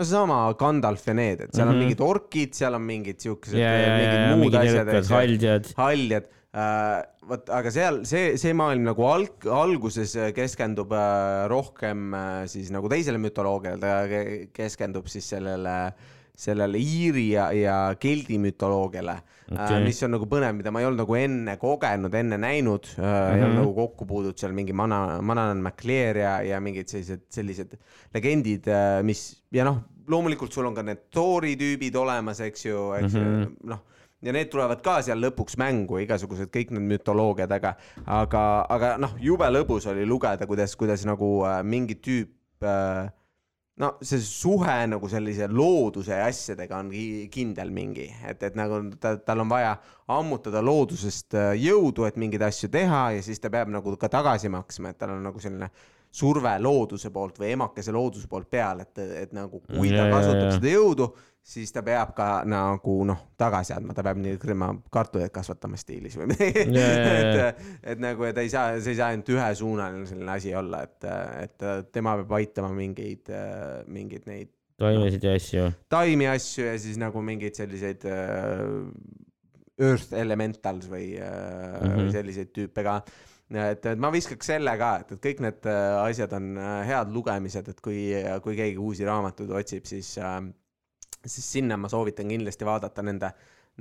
no seesama Gandalf ja need, et seal mm -hmm. Mhm. on mingid orkid, seal on mingid siuksed ja, mingid ja muud mingid asjad, edukad haljad. haljad äh,. vot, aga seal see, see maailm nagu alg-, alguses keskendub äh, rohkem äh, siis nagu teisele mütoloogiale, ta ke- keskendub siis sellele, sellele Iiri ja, ja Keldi mütoloogiale okay., äh, mis on nagu põnev, mida ma ei olnud nagu enne kogenud, enne näinud äh, mm, -hmm. ei olnud Mhm. nagu kokku puudunud seal mingi Mana, Mananan MacLear ja, ja mingid sellised, sellised legendid, mis ja noh, loomulikult sul on ka need Thori tüübid olemas, eks ju, eks mm -hmm. noh ja need tulevad ka seal lõpuks mängu, igasugused kõik need mütoloogiad, aga, aga, aga noh, jube lõbus oli lugeda, kuidas, kuidas nagu äh, mingi tüüp äh, no see suhe nagu sellise looduse ja asjadega on ki- kindel mingi, et, et nagu ta, tal on vaja ammutada loodusest äh, jõudu, et mingeid asju teha ja siis ta peab nagu ka tagasi maksma, et tal on nagu selline surve looduse poolt või emakese looduse poolt peal, et, et nagu kui ta kasutab seda jõudu, siis ta peab ka nagu noh, tagasi andma, ta peab nii krõma kartuleid kasvatama stiilis või midagi. <laughs> Et, et nagu, et ei saa, see ei saa ainult ühesuunaline selline asi olla, et, et tema peab aitama mingeid, mingeid neid toimesid ja asju. taimi asju ja siis nagu mingeid selliseid äh, earth elementals või mm. -hmm. selliseid tüüpe ka. et, et ma viskaks selle ka, et, et kõik need äh, asjad on äh, head lugemised, et kui, kui keegi uusi raamatuid otsib, siis äh,, siis sinna ma soovitan kindlasti vaadata nende,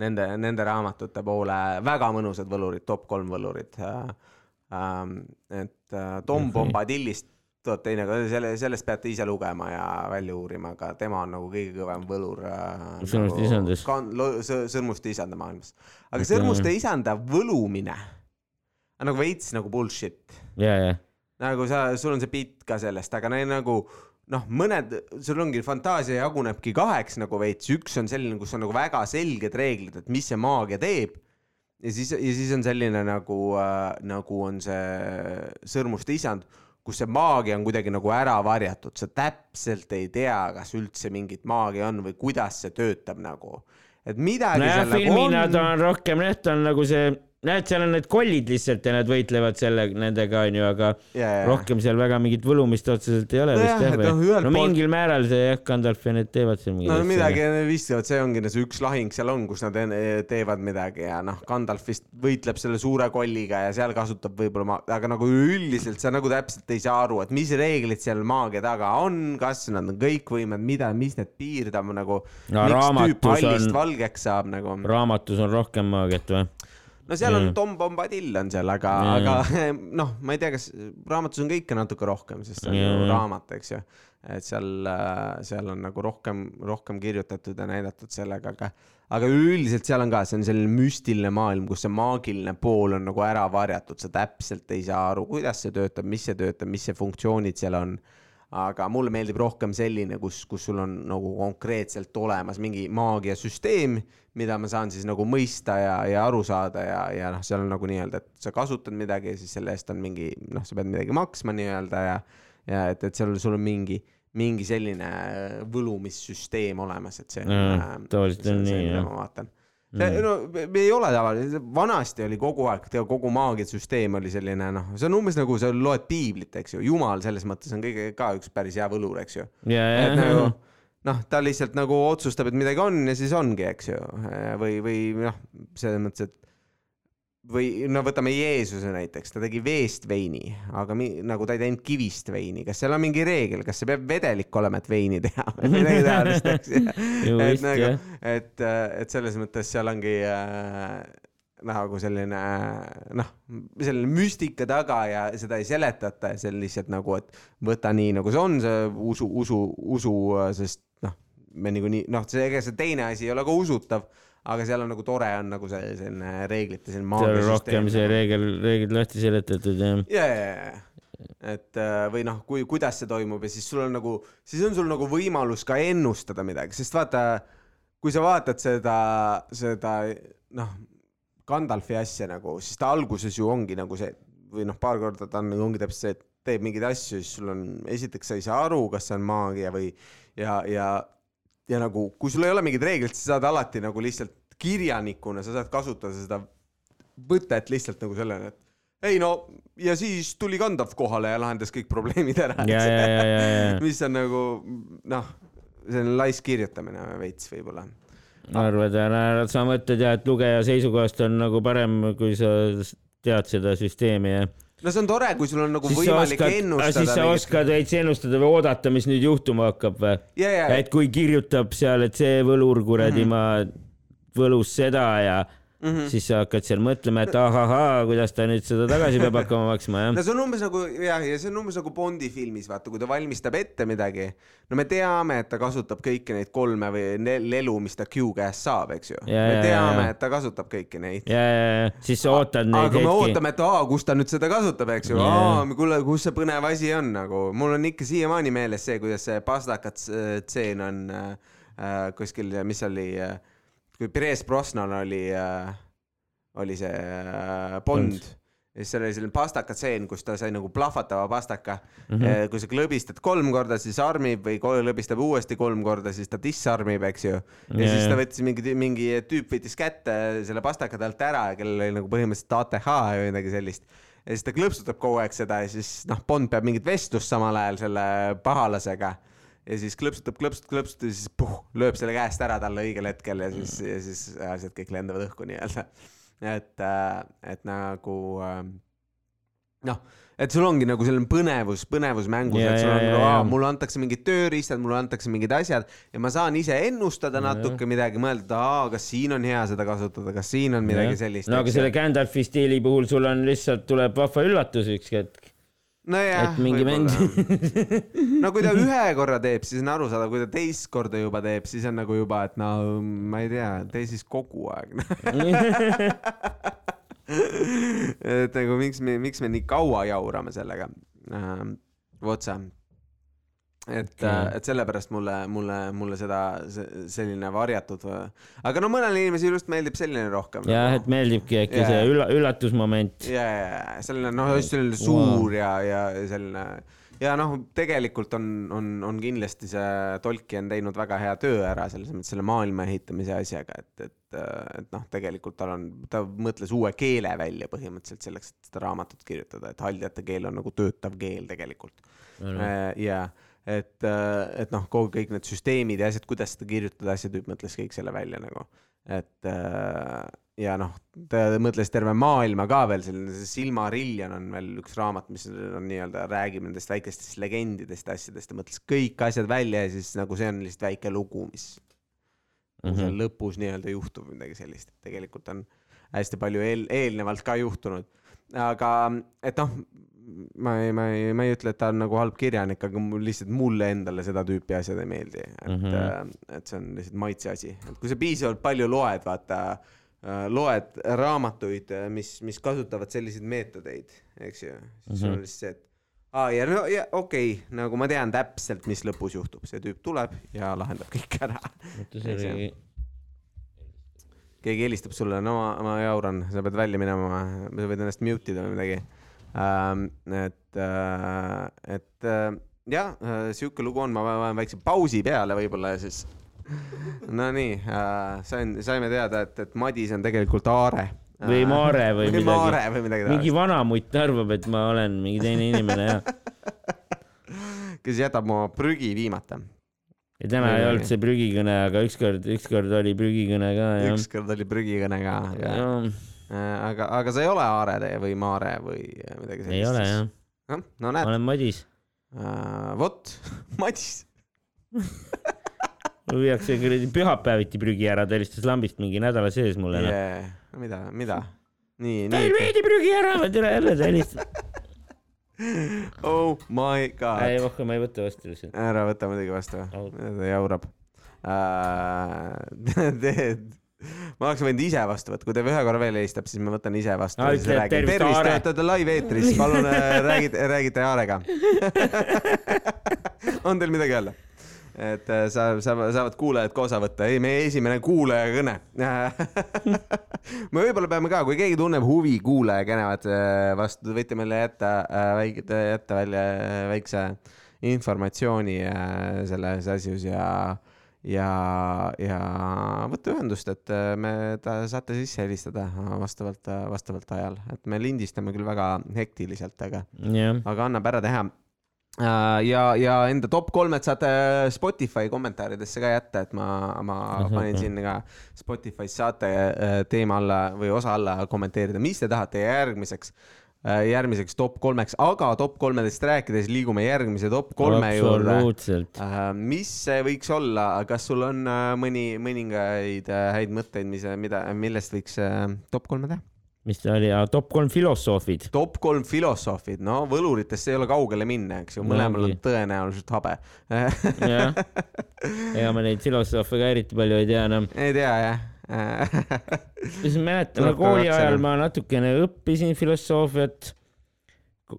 nende, nende raamatute poole, väga mõnusad võlurid, top kolm võlurid äh,. Ähm, et äh, Tom Mhm. Bombadillist tuleb teine, selle, sellest peate ise lugema ja välja uurima, aga tema on nagu kõige kõvem võlur äh,. Sõrmuste isandas. sõrmuste isanda maailmas. aga sõrmuste isanda võlumine on nagu veits nagu bullshit ja, ja, nagu sa, sul on see bitt ka sellest, aga neil nagu noh, mõned, sul ongi fantaasia jagunebki kaheks nagu veits, üks on selline, kus on nagu väga selged reeglid, et mis see maagia teeb. ja siis, ja siis on selline nagu äh,, nagu on see sõrmuste isand, kus see maagia on kuidagi nagu ära varjatud, sa täpselt ei tea, kas üldse mingit maagia on või kuidas see töötab nagu. et midagi nojah, nagu filmina on ta on rohkem jah, ta on nagu see, näed, seal on need kollid lihtsalt ja nad võitlevad selle, nendega onju, aga ja. rohkem seal väga mingit võlumist otseselt ei ole Nojah, vist jah noh, või no poolt- mingil määral see jah, Gandalf ja need teevad seal mingeid no asju. midagi viskavad, see ongi see üks lahing seal on, kus nad en- teevad midagi ja noh, Gandalf vist võitleb selle suure kolliga ja seal kasutab võib-olla ma, aga nagu üldiselt sa nagu täpselt ei saa aru, et mis reeglid seal maagia taga on, kas nad on kõikvõimed, mida, mis need piirdavad nagu. No miks tüüp hallist on- valgeks saab nagu. raamatus on rohkem maagiat või? No seal on Mm. Tom Bombadil on seal, aga Mm. aga <laughs> noh, ma ei tea, kas raamatus on kõike natuke rohkem, sest see on ju Mm. raamat, eks ju. et seal, seal on nagu rohkem, rohkem kirjutatud ja näidatud sellega, aga aga üldiselt seal on ka, see on selline müstiline maailm, kus see maagiline pool on nagu ära varjatud, sa täpselt ei saa aru, kuidas see töötab, mis see töötab, mis see funktsioonid seal on aga mulle meeldib rohkem selline, kus, kus sul on nagu konkreetselt olemas mingi maagiasüsteem, mida ma saan siis nagu mõista ja, ja aru saada ja, ja noh, seal on nagu nii-öelda, et sa kasutad midagi ja siis selle eest on mingi noh, sa pead midagi maksma nii-öelda ja ja et, et seal sul on mingi, mingi selline võlumissüsteem olemas, et see äh, tavaliselt on nii, jah. ma vaatan see, no me ei ole tavaliselt, vanasti oli kogu aeg, kogu maagiasüsteem oli selline noh, see on umbes nagu sa loed piiblit, eks ju, jumal selles mõttes on kõige ka üks päris hea võlur, eks ju. ja, et nagu ja, noh, ta lihtsalt nagu otsustab, et midagi on ja siis ongi, eks ju, või, või noh, selles mõttes, et või no võtame Jeesuse näiteks, ta tegi veest veini, aga mi, nagu ta ei teinud kivist veini, kas seal on mingi reegel, kas see peab vedelik olema, et veini teha või <laughs> midagi taolist, eks? Et nagu et, et selles mõttes seal ongi äh, nagu selline noh, selline müstika taga ja seda ei seletata ja see on lihtsalt nagu, et võta nii nagu see on, see usu, usu, usu, sest noh, me niikuinii noh, see ega see teine asi ei ole ka usutav, aga seal on nagu tore on nagu see selline reeglite selline seal on rohkem see reegel, reeglid lahti seletatud jah. ja, ja, ja, et äh, või noh, kui, kuidas see toimub ja siis sul on nagu, siis on sul nagu võimalus ka ennustada midagi, sest vaata, kui sa vaatad seda, seda noh, Gandalfi asja nagu, siis ta alguses ju ongi nagu see või noh, paar korda ta on, ongi täpselt see, et teeb mingeid asju, siis sul on, esiteks sa ei saa aru, kas see on maagia või ja, ja, ja nagu, kui sul ei ole mingeid reegleid, siis sa saad alati nagu lihtsalt kirjanikuna, sa saad kasutada seda võtet lihtsalt nagu sellena, et ei no ja siis tuli Gandalf kohale ja lahendas kõik probleemid ära. ja, ja, ja, ja, ja, <laughs> mis on nagu noh, selline laisk kirjutamine veits võib-olla. arvad, sa mõtled jah, et lugeja seisukohast on nagu parem, kui sa tead seda süsteemi ja no see on tore, kui sul on nagu siis võimalik oskad, ennustada. siis sa oskad veits ennustada või oodata, mis nüüd juhtuma hakkab või? ja, ja, et kui kirjutab seal, et see võlur kuradi Mhm. ma võlus seda ja mm. -hmm. siis sa hakkad seal mõtlema, et ahahaa, kuidas ta nüüd seda tagasi peab hakkama maksma jah no. see on umbes nagu jah, ja see on umbes nagu Bondi filmis, vaata, kui ta valmistab ette midagi. no me teame, et ta kasutab kõiki neid kolme või lelu, mis ta Q käest saab, eks ju. Me teame et ta kasutab kõiki neid. ja, ja, ja siis sa ootad neid aga me hetki. ootame, et aa, kus ta nüüd seda kasutab, eks ju, aa, kuule, kus see põnev asi on nagu, mul on ikka siiamaani meeles see, kuidas see pastakat tseen on äh, äh, kuskil, mis oli äh,, kui Perez Brosnan oli äh,, oli see äh, Bond Bond. ja siis seal oli selline pastaka tseen, kus ta sai nagu plahvatava pastaka mm. -hmm. kui sa klõbistad kolm korda, siis armib või klõbistab uuesti kolm korda, siis ta dissarmib, eks ju. ja Jaa, siis ta võttis mingi, mingi tüüp võttis kätte selle pastaka talt ära, kellel oli nagu põhimõtteliselt ATH või midagi sellist. ja siis ta klõpsutab kogu aeg seda ja siis noh, Bond peab mingit vestlust samal ajal selle pahalasega ja siis klõpsutab, klõpsutab, klõpsutab ja siis puh, lööb selle käest ära talle õigel hetkel ja siis, ja siis asjad kõik lendavad õhku nii-öelda. et, et nagu äh, noh, et sul ongi nagu selline põnevus, põnevus mängus, Ja, et sul on ja, nagu, ja. mulle antakse mingid tööriistad, mulle antakse mingid asjad ja ma saan ise ennustada natuke midagi, mõelda, kas siin on hea seda kasutada, kas siin on midagi sellist. no aga selle Gandalfi stiili puhul sul on lihtsalt, tuleb vahva üllatus üks hetk. nojah, et mingi mäng no kui ta ühe korra teeb, siis on arusaadav, kui ta teist korda juba teeb, siis on nagu juba, et no ma ei tea, tee siis kogu aeg. <laughs> et nagu miks me, miks me nii kaua jaurame sellega ähm,. vot see. Et Okei., et sellepärast mulle, mulle, mulle seda, selline varjatud, aga no mõnele inimesele just meeldib selline rohkem. jah, et meeldibki äkki Jaa. see ülla-, üllatusmoment. ja, ja, ja selline noh, just selline suur ja, ja selline ja noh, tegelikult on, on, on kindlasti see Tolkien teinud väga hea töö ära selles mõttes selle maailma ehitamise asjaga, et, et, et noh, tegelikult tal on, ta mõtles uue keele välja põhimõtteliselt selleks, et seda raamatut kirjutada, et haldjate keel on nagu töötav keel tegelikult. ja et, et noh, kogu kõik need süsteemid ja asjad, kuidas seda kirjutada, asjatüüp mõtles kõik selle välja nagu, et äh, ja noh, ta mõtles terve maailma ka veel, selline see Silmarillion on veel üks raamat, mis on nii-öelda, räägib nendest väikestest legendidest ja asjadest, ta mõtles kõik asjad välja ja siis nagu see on lihtsalt väike lugu, mis mm -hmm. seal lõpus nii-öelda juhtub midagi sellist, et tegelikult on hästi palju eel, eelnevalt ka juhtunud. aga et noh, ma ei, ma ei, ma ei ütle, et ta on nagu halb kirjanik, aga mul lihtsalt mulle endale seda tüüpi asjad ei meeldi, et mm. -hmm. et see on lihtsalt maitse asi, et kui sa piisavalt palju loed, vaata loed raamatuid, mis, mis kasutavad selliseid meetodeid, eks ju, siis sul on Mhm. lihtsalt see, et aa ja no ja okei okay,, nagu ma tean täpselt, mis lõpus juhtub, see tüüp tuleb ja lahendab kõik ära. keegi helistab sulle, no ma, ma jauran, sa pead välja minema, sa võid ennast mute ida või midagi. Et äh,, et äh, jah äh,, sihuke lugu on, ma panen väikse pausi peale võib-olla ja siis. <laughs> Nonii sain, saime teada, et, et Madis on tegelikult Aare. Või Maare või või Maare midagi. või midagi mingi vanamutt arvab, et ma olen mingi teine inimene ja, <laughs> kes jätab oma prügi viimata. ja täna ei olnud see prügikõne, aga ükskord, ükskord oli prügikõne ka ükskord oli prügikõne ka, aga, aga sa ei ole Aare või Maare või midagi sellist? ei ole jah, no ma näed olen Madis. uh,, vot, <laughs> Madis <laughs> mul viiakse kuradi pühapäeviti prügi ära, ta helistas lambist mingi nädala sees mulle noh. yeah.. mida, mida? nii, ta ei nii. veedi prügi ära, ma tere jälle ta helistas. <laughs> Oh my god. ei, rohkem ma ei võta vastu lihtsalt. ära võta muidugi vastu, Au. ta jaurab uh,. teed, <laughs> ma oleks võinud ise vastu võtta, kui ta ühe korra veel helistab, siis ma võtan ise vastu räägin. tervist, tervist, te olete live eetris, <laughs> palun äh, räägite, räägite Aarega. <laughs> on teil midagi öelda? et äh, sa, sa, saavad kuulajad ka osa võtta, ei, meie esimene kuulajakõne. me võib-olla peame ka, kui keegi tunneb huvi kuulajakõnevad vastu, võite meile jätta äh, väike, jätta välja äh, väikse informatsiooni äh, selles asjus ja, ja, ja võtta ühendust, et äh, me ta, saate sisse helistada vastavalt, vastavalt ajal, et me lindistame küll väga hektiliselt, aga jah, aga annab ära teha. Äh, ja, ja enda top kolmed saate Spotify kommentaaridesse ka jätta, et ma, ma panin sinna ka Spotify's saate äh, teema alla või osa alla kommenteerida, mis te tahate järgmiseks, järgmiseks top kolmeks, aga top kolmedest rääkides liigume järgmise top kolme juurde. absoluutselt. mis see võiks olla, kas sul on äh, mõni, mõningaid äh, häid mõtteid, mis, mida, millest võiks äh, top kolme teha? mis ta oli, top kolm filosoofid. top kolm filosoofid, no võluritest ei ole kaugele minna, eks ju, mõlemal on tõenäoliselt habe. jah, ega ma neid filosoofe ka eriti palju ei tea enam. ei tea jah. Siis mäletan, kooli ajal ma natukene õppisin filosoofiat.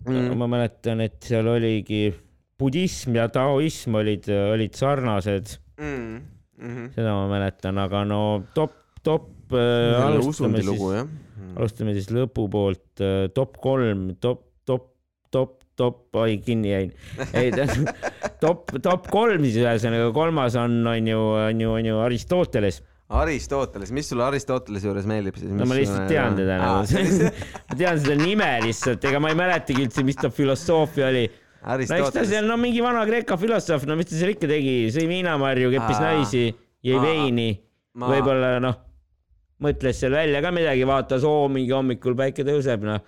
Mm. ma mäletan, et seal oligi budism ja taoism olid, olid sarnased, Mm, seda ma mäletan, aga no top, top äh, alustame siis, jah. alustame siis lõpupoolt, top kolm, top, top, top, top, oi kinni jäin. ei, <laughs> top, top kolm siis ühesõnaga, kolmas on, on ju, on ju, on ju Aristoteles Aristoteles, mis sulle Aristotelese juures meeldib siis? no ma lihtsalt tean teda nagu, <laughs> ma tean seda nime lihtsalt, ega ma ei mäletagi üldse, mis ta filosoofia oli. no eks ta seal, no mingi Vana-Kreeka filosoof, no mis ta seal ikka tegi, sõi viinamarju, keppis Aa. naisi, jõi veini, võib-olla noh, mõtles seal välja ka midagi, vaatas, oo mingi hommikul päike tõuseb, noh.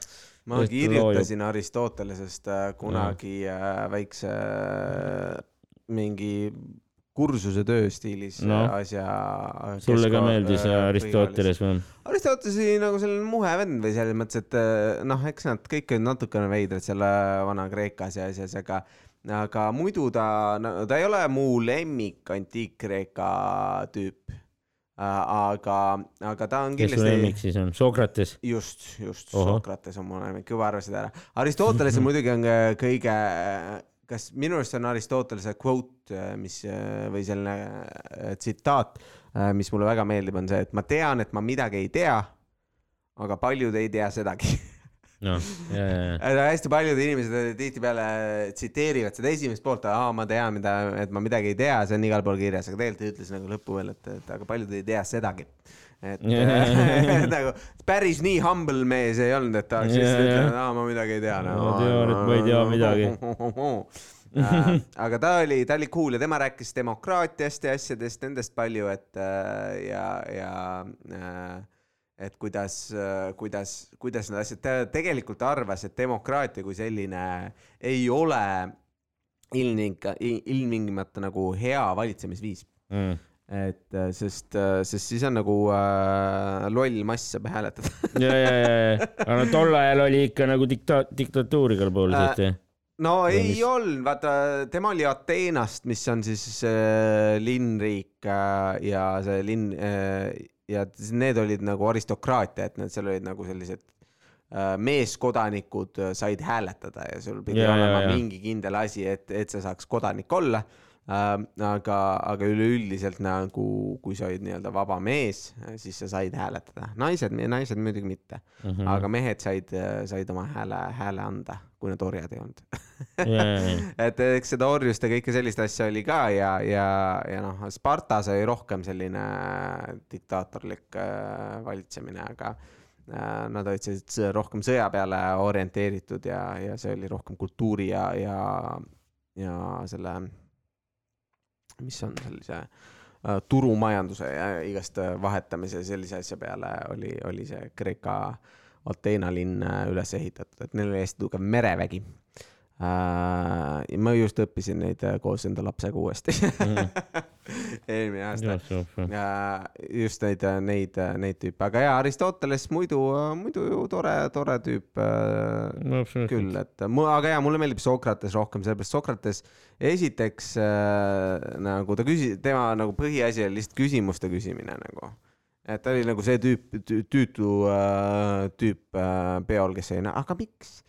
ma kirjutasin Aristotelesest äh, kunagi äh, väikse äh, mingi kursuse töö stiilis No. asja. sulle ka meeldis äh, Aristoteles või? Aristoteles oli nagu selline muhe vend või selles mõttes, et äh, noh, eks nad kõik olid natukene veidrad seal Vana-Kreekas ja asjas, aga aga muidu ta no,, ta ei ole mu lemmik antiik-Kreeka tüüp. aga, aga ta on kes su kindlasti lemmik siis on? Sokrates? just, just. Sokrates on mu lemmik, juba arvasid ära. Aristoteles <laughs> muidugi on ka kõige, kas minu arust on Aristotelese quote, mis või selline äh, tsitaat, mis mulle väga meeldib, on see, et ma tean, et ma midagi ei tea, aga paljud ei tea sedagi. ja. hästi paljud inimesed tihtipeale tsiteerivad seda esimest poolt, aa, ma tean, mida, et ma midagi ei tea, see on igal pool kirjas, aga tegelikult ta ütles nagu lõppu veel, et, et aga paljud ei tea sedagi. Et <laughs> <laughs> nagu päris nii humble mees ei olnud, et ta oleks lihtsalt ütelnud, aa, ma midagi ei tea no,. Ma tean, et ma ei tea midagi. <laughs> Äh, aga ta oli, ta oli cool ja tema rääkis demokraatiast ja asjadest, nendest palju, et äh, ja, ja äh, et kuidas, kuidas, kuidas need asjad, ta tegelikult arvas, et demokraatia kui selline ei ole ilmning-, ilmtingimata nagu hea valitsemisviis. Mm. Et äh, sest, sest siis on nagu äh, loll mass saab hääletada. <laughs> ja, ja, ja, ja, aga no tol ajal oli ikka nagu dikta-, diktatuur igal pool Äh, siis, no Või ei mis? olnud, vaata tema oli Ateenast, mis on siis äh, linnriik äh, ja see linn äh, ja need olid nagu aristokraatia, et need seal olid nagu sellised äh, meeskodanikud äh, said hääletada ja sul pidi Ja, ja, olema ja. mingi kindel asi, et, et sa saaks kodanik olla äh,. aga, aga üleüldiselt nagu, kui sa olid nii-öelda vaba mees, siis sa said hääletada, naised, naised muidugi mitte. Mm, -hmm. aga mehed said, said oma hääle, hääle anda, kui nad orjad ei olnud. Ja, <laughs> et eks seda orjust ja kõike sellist asja oli ka ja, ja, ja noh, Spartas oli rohkem selline diktaatorlik äh, valitsemine, aga äh, nad olid sellised rohkem sõja peale orienteeritud ja, ja see oli rohkem kultuuri ja, ja, ja selle, mis on sellise äh, turumajanduse ja igast äh, vahetamise sellise asja peale oli, oli see Kreeka Ateena linn äh, üles ehitatud, et neil oli hästi tugev merevägi äh,. ja ma just õppisin neid äh, koos enda lapsega uuesti <laughs> eelmine aasta. just neid, neid, neid tüüpe, aga jaa, Aristoteles muidu, muidu ju tore, tore tüüp äh, no küll, et mu- aga jaa, mulle meeldib Sokrates rohkem, sellepärast Sokrates esiteks äh, nagu ta küsis, tema nagu põhiasi oli lihtsalt küsimuste küsimine nagu. et ta oli nagu see tüüp, tüütu äh, tüüp äh, peol, kes oli, aga miks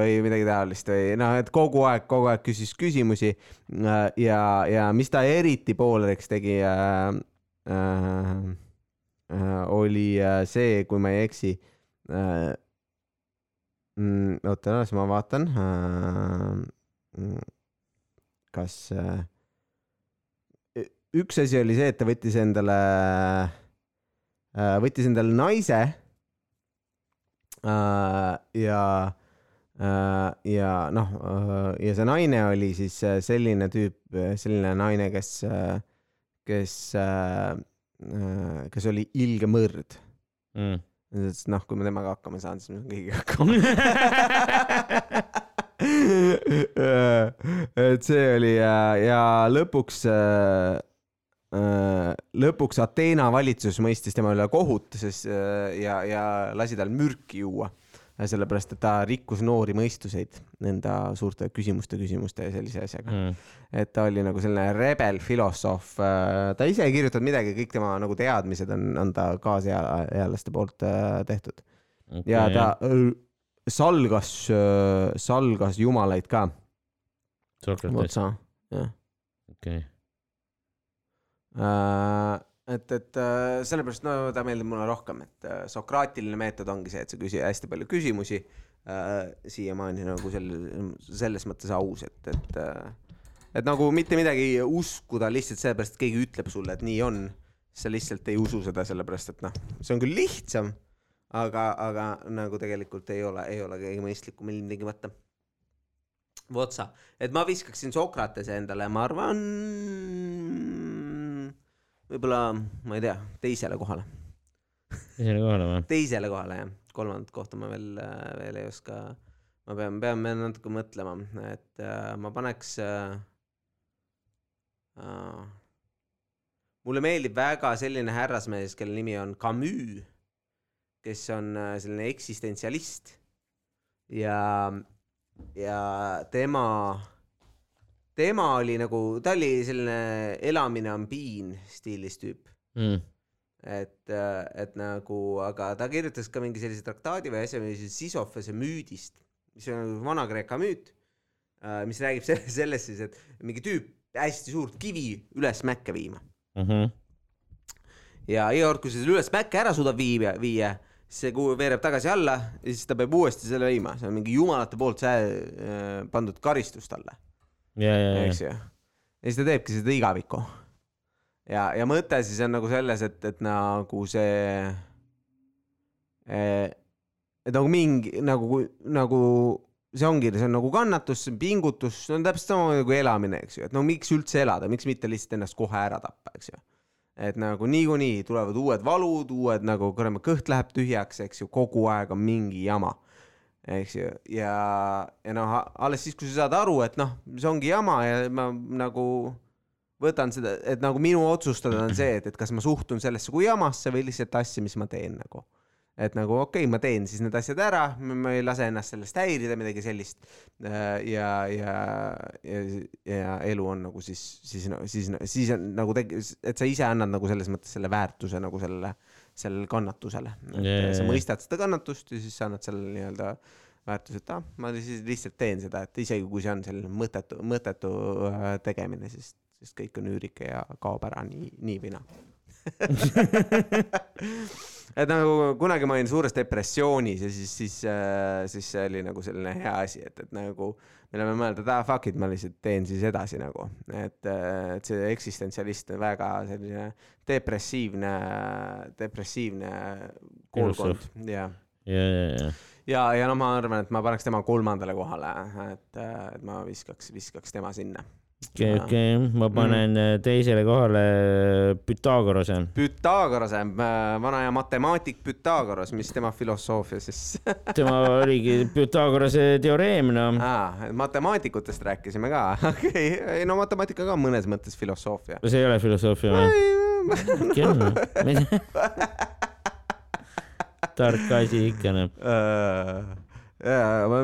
või midagi taolist või noh, et kogu aeg, kogu aeg küsis küsimusi äh, ja, ja mis ta eriti pooleks tegi äh, äh, äh, oli äh, see, kui ma ei eksi äh, mm,. oota, las ma vaatan äh,. kas äh, üks asi oli see, et ta võttis endale äh,, võttis endale naise äh, ja ja noh, ja see naine oli siis äh, selline tüüp, selline naine, kes, kes, kes oli ilge mõrd. mm.. sest noh, kui ma temaga hakkama saan, siis ma saan kõigiga hakkama. <laughs> et see oli ja, ja lõpuks, lõpuks Ateena valitsus mõistis tema üle kohut, sest äh, ja, ja lasi tal mürki juua. sellepärast, et ta rikkus noori mõistuseid enda suurte küsimuste, küsimuste ja sellise asjaga. Mm. et ta oli nagu selline rebel filosoof, ta ise ei kirjutanud midagi, kõik tema nagu teadmised on, on ta kaasealaste poolt äh, tehtud Okay, ja ta öö, salgas, salgas jumalaid ka, otsa, jah. okei. et, et äh, sellepärast, no ta meeldib mulle rohkem, et äh, sokraatiline meetod ongi see, et sa küsi hästi palju küsimusi äh,. siiamaani nagu sel-, selles mõttes aus, et, et äh, et nagu mitte midagi uskuda lihtsalt sellepärast, et keegi ütleb sulle, et nii on. sa lihtsalt ei usu seda sellepärast, et noh, see on küll lihtsam, aga, aga nagu tegelikult ei ole, ei ole kõige mõistlikum ilmtingimata. Votsa, et ma viskaksin Sokratese endale, ma arvan, võib-olla, ma ei tea, teisele kohale, teisele kohale või? teisele kohale jah, kolmandat kohta ma veel, veel ei oska. ma pean, pean veel natuke mõtlema, et äh, ma paneks äh,. Äh, mulle meeldib väga selline härrasmees, kelle nimi on Camus, kes on äh, selline eksistentsialist ja, ja tema, tema oli nagu, ta oli selline elamine on piin stiilis tüüp Mm. et, et nagu, aga ta kirjutas ka mingi sellise traktaadi või asja, mis Sisyphose müüdist, mis on nagu Vana-Kreeka müüt, mis räägib selle, sellest siis, et mingi tüüp hästi suurt kivi üles mäkke viima Mhm. ja iga kord, kui sa selle üles mäkke ära suudad viia, viia, siis see kuhu veereb tagasi alla ja siis ta peab uuesti selle viima, see on mingi jumalate poolt see äh, pandud karistus talle, eks, ju. ja siis ta teebki seda igavikku. ja, ja mõte siis on nagu selles, et, et nagu see, et nagu mingi nagu, nagu see ongi, see on nagu kannatus, see on pingutus, see on täpselt samamoodi kui elamine, eks ju, et no miks üldse elada, miks mitte lihtsalt ennast kohe ära tappa, eks ju. et nagu niikuinii tulevad uued valud, uued nagu kurat, kõht läheb tühjaks, eks ju, kogu aeg on mingi jama eks ju, ja, ja noh, alles siis, kui sa saad aru, et noh, see ongi jama ja ma nagu võtan seda, et nagu minu otsustada on see, et, et kas ma suhtun sellesse kui jamasse või lihtsalt asja, mis ma teen nagu. et nagu okei okay,, ma teen siis need asjad ära, ma ei lase ennast sellest häirida, midagi sellist. ja, ja, ja, ja elu on nagu siis, siis, siis, siis on nagu teg-, et sa ise annad nagu selles mõttes selle väärtuse nagu sellele, sellele kannatusele. Sa mõistad seda kannatust ja siis sa annad sellele nii-öelda väärtuse, et ah, ma siis lihtsalt teen seda, et isegi kui see on selline mõttetu, mõttetu äh, tegemine, siis, siis kõik on üürike ja kaob ära nii, nii või naa. <laughs> et nagu kunagi ma olin suures depressioonis ja siis, siis, siis see oli nagu selline hea asi, et, et nagu mille peale mõelda, et ah fuck it, ma lihtsalt teen siis edasi nagu, et, et see eksistentsialist on väga selline depressiivne, depressiivne koolkond ja, ja, ja, ja. ja, ja no ma arvan, et ma paneks tema kolmandale kohale, et, et ma viskaks, viskaks tema sinna. okei, okei, ma panen Mm. teisele kohale Pythagorase. Pythagorase, vana hea matemaatik Pythagoras, mis tema filosoofia siis <laughs> tema oligi Pythagorase teoreem, noh. ah,? matemaatikutest rääkisime ka, <laughs> okei okay., ei no matemaatika ka mõnes mõttes filosoofia. see ei ole filosoofia või? äkki on või? tark asi ikka, noh.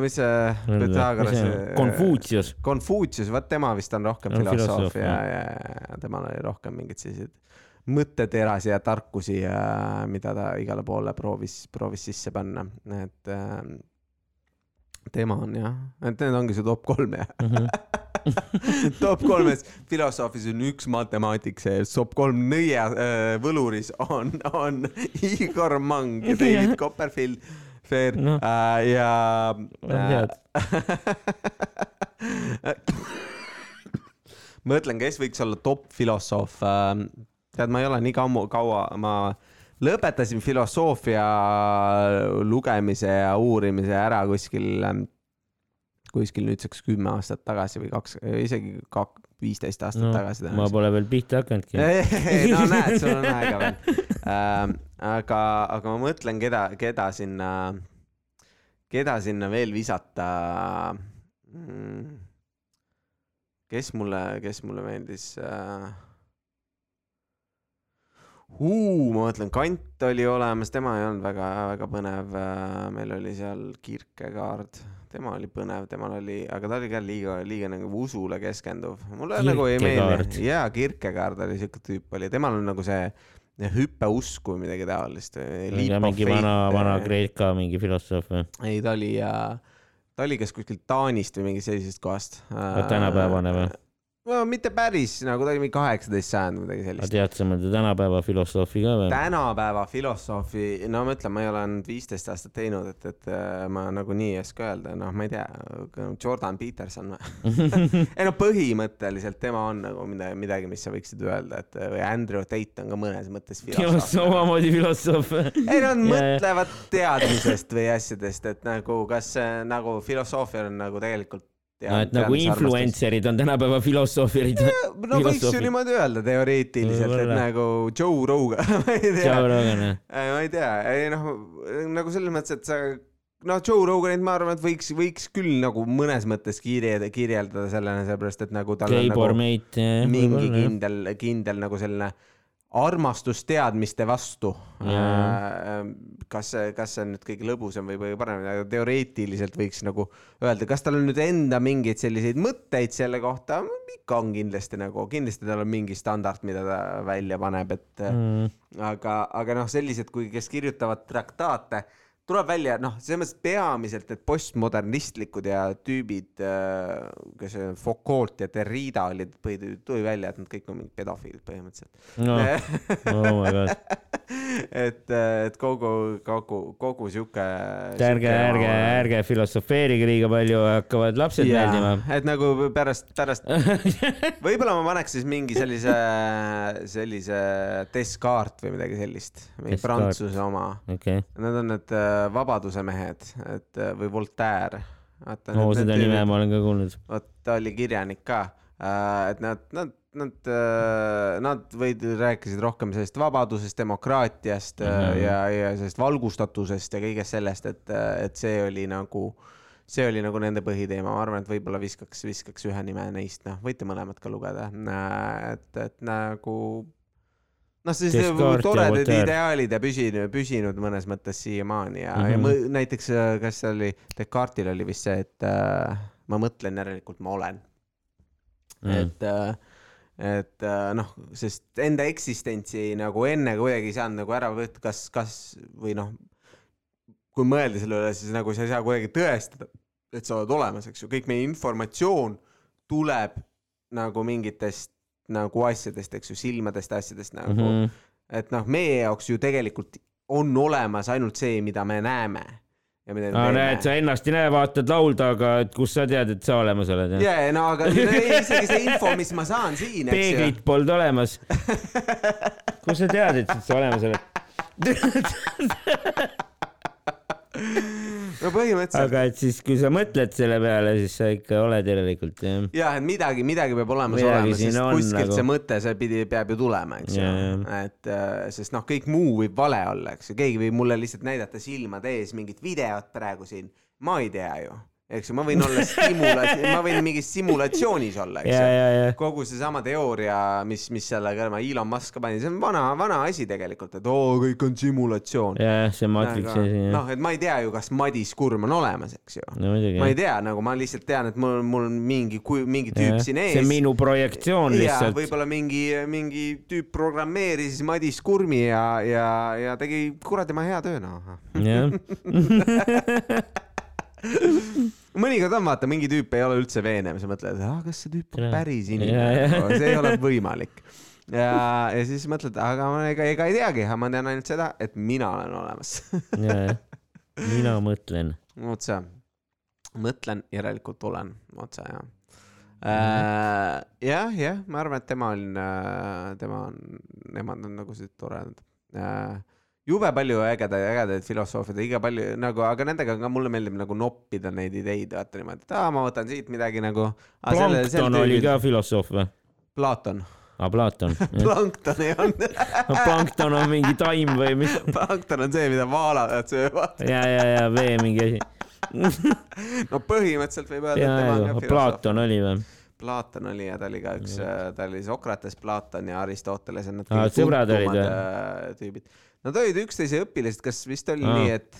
Mis see Pythagorase. Konfutsius. Konfutsius, vot tema vist on rohkem On filosoof filosoof, ja, ja, ja temal oli rohkem mingeid selliseid mõtteterasi ja tarkusi, mida ta igale poole proovis, proovis sisse panna, et äh, tema on jah, et need ongi su top kolm jah. Mhm. <laughs> top kolmes filosoofis on üks matemaatik sees, top kolm nõie äh, võluris on, on Igor Mang ja David Copperfield, Fair Noh. äh, ja head. <laughs> mõtlen, kes võiks olla top filosoof. tead, ma ei ole nii kammu, kaua, ma lõpetasin filosoofia lugemise ja uurimise ära kuskil ähm, kuskil nüüdseks kümme aastat tagasi või kaks, isegi kak-, viisteist aastat no, tagasi ma pole veel pihta hakanudki. <laughs> no näed, sul on aega veel <laughs> ähm,. aga, aga ma mõtlen, keda, keda sinna, keda sinna veel visata mm,. kes mulle, kes mulle meeldis äh...? Uh, ma mõtlen, Kant oli olemas, tema ei olnud väga-väga põnev. meil oli seal Kierkegaard, tema oli põnev, temal oli, aga ta oli ka liiga, liiga nagu usule keskenduv. mulle nagu ei meeldi. jaa, Kierkegaard oli siuke tüüp oli, temal on nagu see hüppeusku või midagi taolist. mingi vana, vana Kreeka mingi filosoof või? ei, ta oli, ta oli kas kuskilt Taanist või mingist sellisest kohast. tänapäevane või?? No mitte päris, nagu ta oli mingi kaheksateist sajand või midagi sellist. tead sa mõnda tänapäeva filosoofi ka või? tänapäeva filosoofi, no ma ütlen, ma ei ole ainult viisteist aastat teinud, et, et äh, ma nagunii ei oska öelda, noh, ma ei tea, Jordan Peterson või? <laughs> ei no põhimõtteliselt tema on nagu midagi, midagi, mis sa võiksid öelda, et või Andrew Tate on ka mõnes mõttes <laughs> filosoof. omamoodi filosoof. ei nad <laughs> jaa. mõtlevad teadmisest või asjadest, et nagu kas nagu filosoofia on nagu tegelikult no et nagu influencer'id on tänapäeva filosoofirid. no võiks ju niimoodi öelda teoreetiliselt, et nagu Joe Rogan, <laughs> ma ei tea jah. ma ei tea, ei noh, nagu selles mõttes, et sa no Joe Roganit ma arvan, et võiks, võiks küll nagu mõnes mõttes kirjeldada, kirjeldada sellena, sellepärast et nagu tal on Gabor nagu Mate. mingi kindel, kindel nagu selline armastus teadmiste vastu. Jaa. kas see, kas see on nüüd kõige lõbusam või kõige parem, aga teoreetiliselt võiks nagu öelda, kas tal on nüüd enda mingeid selliseid mõtteid selle kohta, ikka on kindlasti nagu, kindlasti tal on mingi standard, mida ta välja paneb, et mm. aga, aga noh, sellised, kui, kes kirjutavad traktaate, tuleb välja, noh, selles mõttes peamiselt, et postmodernistlikud ja tüübid, kes on Foucault ja Derrida olid, tuli välja, et nad kõik on mingid pedofiilid põhimõtteliselt. no <laughs> oh my god, et, et kogu, kogu, kogu sihuke. ärge, ärge, ärge filosofeerige liiga palju, hakkavad lapsed meeldima. et nagu pärast, pärast, <laughs> võib-olla ma paneks siis mingi sellise, sellise Descartes või midagi sellist, mingi Descartes. Prantsuse oma. okei, Need on need äh, vabaduse mehed, et äh, või Voltaire. oo seda nime ma olen ka kuulnud. vot ta oli kirjanik ka, et nad, nad, nad, nad võid, rääkisid rohkem sellest vabadusest, demokraatiast mm. -hmm. ja, ja sellest valgustatusest ja kõigest sellest, et, et see oli nagu, see oli nagu nende põhiteema, ma arvan, et võib-olla viskaks, viskaks ühe nime neist, noh, võite mõlemat ka lugeda, et, et nagu noh, ja toredad ideaalid ja püsinud, püsinud mõnes mõttes siiamaani ja mm, -hmm. ja Mhm. mõ- näiteks äh, kas see oli, Descartesil oli vist see, et äh, ma mõtlen, järelikult ma olen mm., et äh, et äh, noh, sest enda eksistentsi nagu enne kuidagi ei saanud nagu ära võtta, kas, kas või noh, kui mõelda selle üle, siis nagu sa ei saa kuidagi tõestada, et sa oled olemas, eks ju, kõik meie informatsioon tuleb nagu mingitest nagu asjadest, eks ju, silmadest, asjadest nagu mm. -hmm. et noh, meie jaoks ju tegelikult on olemas ainult see, mida me näeme. mida me teeme näed, sa ennast ei näe, vaatad laulda, aga et kust sa tead, et sa olemas oled, jah? ja, no aga isegi see info, mis ma saan siin, eks ju. peeglit polnud olemas. <laughs> kust sa tead, et sa olemas oled? <laughs> <laughs> no põhimõtteliselt aga et siis, kui sa mõtled selle peale, siis sa ikka oled järelikult, jah. jah, et midagi, midagi peab olemas Midagi olema, sest on kuskilt nagu- see mõte, see pidi, peab ju tulema, eks ju. Et äh, sest noh, kõik muu võib vale olla, eks ju, keegi võib mulle lihtsalt näidata silmade ees mingit videot praegu siin, ma ei tea ju, eks ju, ma võin olla <laughs> stimula-, ma võin mingis simulatsioonis olla, eks ju. ja, ja. kogu seesama teooria, mis, mis selle kõrva Elon Musk pani, see on vana, vana asi tegelikult, et oo, kõik on simulatsioon. jah, see Matrixi asi, noh, et ma ei tea ju, kas Madis Kurm on olemas, eks ju. no ma ei. tea, nagu ma lihtsalt tean, et mul, mul on mingi, mingi tüüp siin ees. see on minu projektsioon lihtsalt. võib-olla mingi, mingi tüüp programmeeris Madis Kurmi ja, ja, ja tegi kuradi ma hea töö, noh. jah <laughs> <laughs> mõnikord on vaata, mingi tüüp ei ole üldse veenev, sa mõtled, kas see tüüp on päris inimene jaa., see ei ole võimalik. ja, ja siis mõtled, aga ma ega, ega ei teagi, ma tean ainult seda, et mina olen olemas. mina mõtlen. vot see, mõtlen, järelikult olen, otse jah. Mhm. jah, jah, ma arvan, et tema on, tema on, nemad on nagu sellised toredad. Jube palju ägedaid, ägedaid filosoofiaid, iga palju nagu, aga nendega ka mulle meeldib nagu noppida neid ideid, vaata niimoodi, et aa, ma võtan siit midagi nagu. Plankton oli ka filosoof või? Platon, aa, Platon. plankton ei olnud. Plankton on mingi taim või mis? plankton on see, mida vaalad söövad. ja, ja, ja vee mingi asi. no põhimõtteliselt võib öelda, et tema on ka filosoof. Platon oli või? Platon oli ja ta oli ka üks, ta oli Sokrates, Platon ja Aristoteles on need Aa, kõige tuntumad, äh, tüübid. Nad olid üksteise õpilased, kas vist oli Aa. nii, et,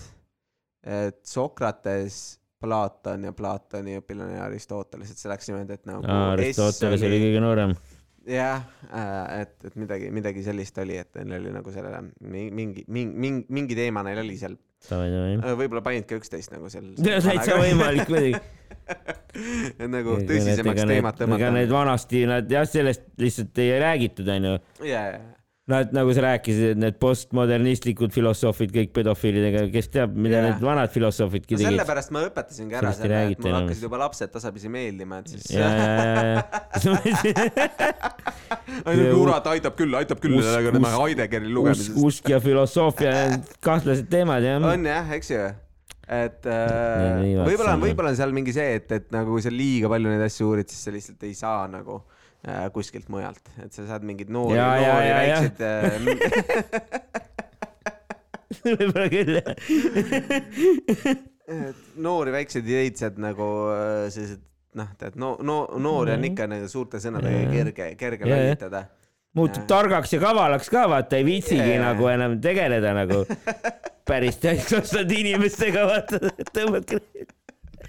et Sokrates, Platon ja Platoni õpilane ja Aristoteles, et see läks niimoodi, et nagu. Aristoteles oli kõige noorem. jah, et, et midagi, midagi sellist oli, et neil oli nagu sellele mi- mingi, mingi, mingi, mingi teema neil oli seal. davai. võib-olla panid ka üksteist nagu seal. <laughs> täitsa võimalik muidugi. <laughs> et nagu tõsisemaks teemat ega tõmmata. need vanasti, nad jah, sellest lihtsalt ei räägitud, onju. ja, ja, Nad nagu sa rääkisid, et need postmodernistlikud filosoofid kõik pedofiilidega, kes teab, mida Jaa. need vanad filosoofid no tegid. sellepärast ma õpetasingi ära selle, et mul hakkasid juba lapsed tasapisi meeldima, et siis <laughs> ainult kurat aitab küll, aitab küll usk, lugemisest. usk ja filosoofia, <laughs> kahtlased teemad jah. on jah, eks ju. et äh, võib-olla, võib-olla on seal mingi see, et, et nagu kui sa liiga palju neid asju uurid, siis sa lihtsalt ei saa nagu kuskilt mujalt, et sa saad mingeid noori, Ja, ja, noori ja, ja. väikseid äh, võib-olla küll jah. noori väikseid ideid saad nagu äh, sellised noh, tead no, no noori on ikka nagu suurte sõnadega kerge, kerge lollitada. muutub targaks ja kavalaks ka, vaata, ei viitsigi jaa. nagu enam tegeleda nagu <laughs> päris täiskasvanud inimestega, vaata, tõmbadki.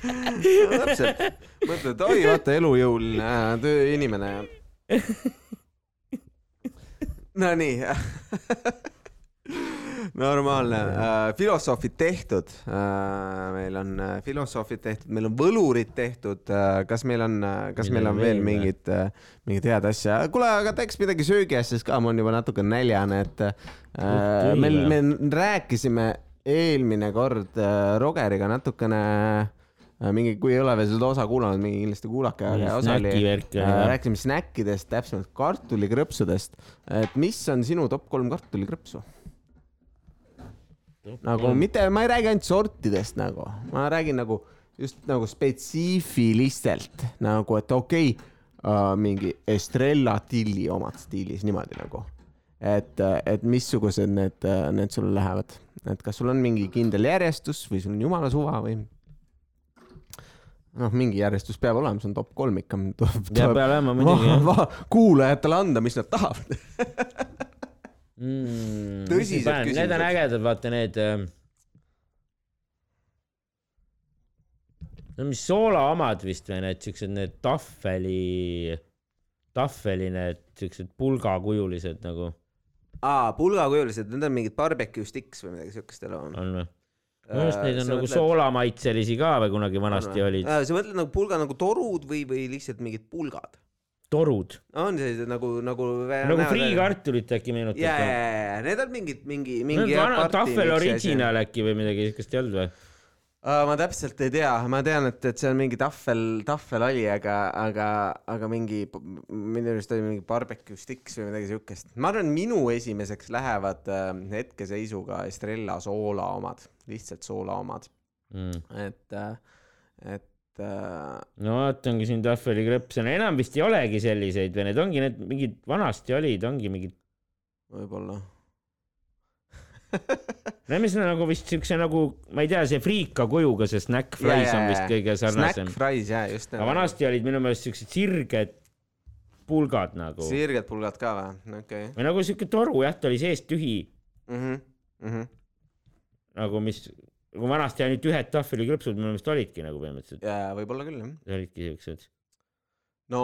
No, täpselt, mõtled, oi vaata elujõuline tööinimene. Nonii normaalne. Äh,, filosoofid tehtud. Äh,, meil on äh, filosoofid tehtud, meil on võlurid tehtud. Äh,, kas meil on äh,, kas meil on veel mingit äh,, mingit head asja, kuule, aga teeks midagi söögiasjast ka, ma olen juba natuke näljane, et äh, küll, meil, me rääkisime eelmine kord äh, Rogeriga natukene äh, mingi, kui ei ole veel seda osa kuulanud, mingi kindlasti kuulake, aga osa oli äh, rääkisime snäkkidest, täpsemalt kartulikrõpsudest, et mis on sinu top kolm kartulikrõpsu? nagu mitte, ma ei räägi ainult sortidest nagu, ma räägin nagu just nagu spetsiifiliselt nagu, et okei okay, uh,, mingi Estrella Tilli omad stiilis niimoodi nagu. et, et missugused need, need sul lähevad, et kas sul on mingi kindel järjestus või sul on jumala suva või? noh, mingi järjestus peab olema, see on top kolm ikka. ja peab olema muidugi <laughs> kuulajatele anda, mis nad tahavad. mm,. Tõsised Need on küsimused. ägedad, vaata need ähm,. no mis soola omad vist või need siuksed, need tahveli, tahveli need siuksed pulgakujulised nagu aa, pulgakujulised, need on mingid barbecue sticks või midagi siukest elu on. on või? Minu arust neid on nagu soolamaitselisi ka või kunagi vanasti olid. sa mõtled nagu pulga nagu torud või, või lihtsalt mingid pulgad? torud. on sellised nagu, nagu. nagu friikartulit äkki meenutab ja, ja, ja need on mingid, mingi, mingi. Tahvel original äkki või midagi siukest ei olnud või? Ma täpselt ei tea, ma tean, et, et see on mingi tahvel, tahvel oli, aga, aga, aga mingi, minu arust oli mingi barbecue sticks või midagi siukest. ma arvan, minu esimeseks lähevad äh, hetkeseisuga Estrella soola omad, lihtsalt soola omad, Mm. et, et äh, no vaatangi siin tahvelikrõpse, no enam vist ei olegi selliseid või need ongi need mingid, vanasti olid, ongi mingid, võib-olla. <laughs> mis on nagu vist siukse nagu, ma ei tea, see friika kujuga, see snack fries on vist kõige sarnasem Snack. fries jah, just. aga vanasti olid minu meelest siuksed sirged pulgad nagu sirged pulgad ka või? okei. või nagu siuke toru jah, ta oli seest tühi Mhm, nagu mis, nagu vanasti ainult ühed tahvelikrõpsud minu meelest olidki nagu põhimõtteliselt, ja võib-olla küll jah. olidki siuksed. no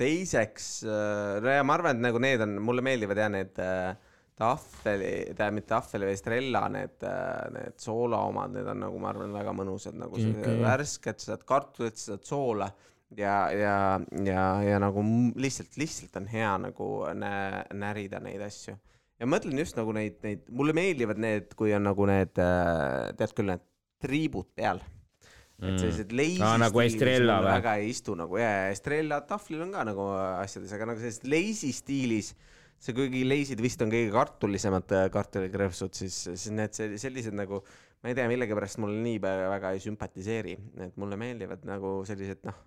teiseks äh,, ja ma arvan, et nagu need on, mulle meeldivad jah need äh, tahveli, tähendab mitte tahveli, vaid Estrella need äh,, need soola omad, need on nagu ma arvan, väga mõnusad nagu okay, värsked, sa saad kartulit, sa saad soola ja, ja, ja, ja nagu lihtsalt, lihtsalt on hea nagu nä-, närida neid asju. ja mõtlen just nagu neid, neid, mulle meeldivad need, kui on nagu need, tead küll, need triibud peal et sellised lazy Aa, nagu Estrella või? väga ei istu nagu ja, ja Estrella tahvlil on ka nagu asjades, aga nagu sellises lazy stiilis, see kuigi leisid vist on kõige kartulisemad äh, kartulikrõpsud, siis, siis need sel- sellised nagu, ma ei tea, millegipärast mulle nii pä- väga ei sümpatiseeri, et mulle meeldivad nagu sellised noh,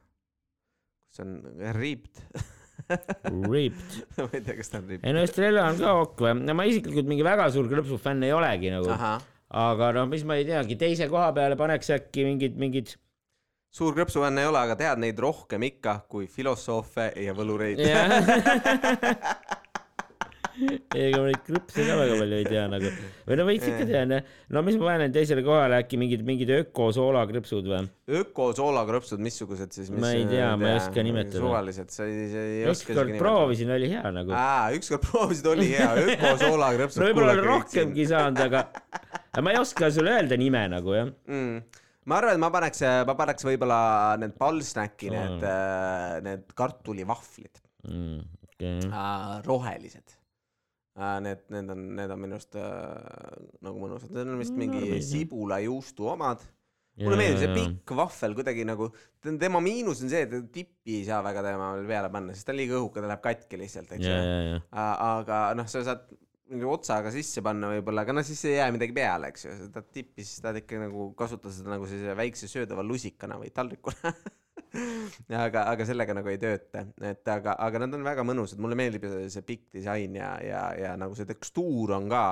kus on riipt <laughs> Ripped. ma ei tea, kas ta on riipt. ei no Estrella on ka ok või, no ma isiklikult mingi väga suur krõpsufänn ei olegi nagu, aga noh, mis ma ei teagi, teise koha peale paneks äkki mingid, mingid suur krõpsuvänn ei ole, aga tead neid rohkem ikka kui filosoofe ja võlureid. <laughs> ega ma neid krõpse ka väga palju ei tea nagu, või no veits ikka tean jah. no mis ma panen teisele kohale äkki mingid, mingid öko-soolakrõpsud või? ökosoolakrõpsud, missugused siis? Ma ei tea, ma ei oska nimetada. suvalised, sa ei, sa ei oska ükskord. proovisin, oli hea nagu. aa, ükskord proovisid, oli hea, <laughs> ökosoolakrõpsud. no võib-olla olen rohkemgi saanud, aga aga ma ei oska sulle öelda nime nagu jah. mm.. ma arvan, et ma paneks, ma paneks võib-olla need Ballsnacki, need Mm., need kartulivahvlid, Mm, okei, rohelised. Need, need on, need on minu arust äh, nagu mõnusad, need on vist Mm, mingi sibulajuustu omad. mulle meeldib see. pikk vahvel kuidagi nagu, tema miinus on see, et tippi ei saa väga tema peale panna, sest ta on liiga õhuke, ta läheb katki lihtsalt, eks ju. ja, ja, aga noh, sa saad mingi otsaga sisse panna võib-olla, aga noh, siis ei jää midagi peale, eks ju, seda tippi siis tahad ikka nagu kasutada seda nagu sellise väikse söödava lusikana või taldrikuna. <laughs> <laughs> aga, aga sellega nagu ei tööta, et aga, aga nad on väga mõnusad, mulle meeldib see, pikk disain ja, ja, ja nagu see tekstuur on ka.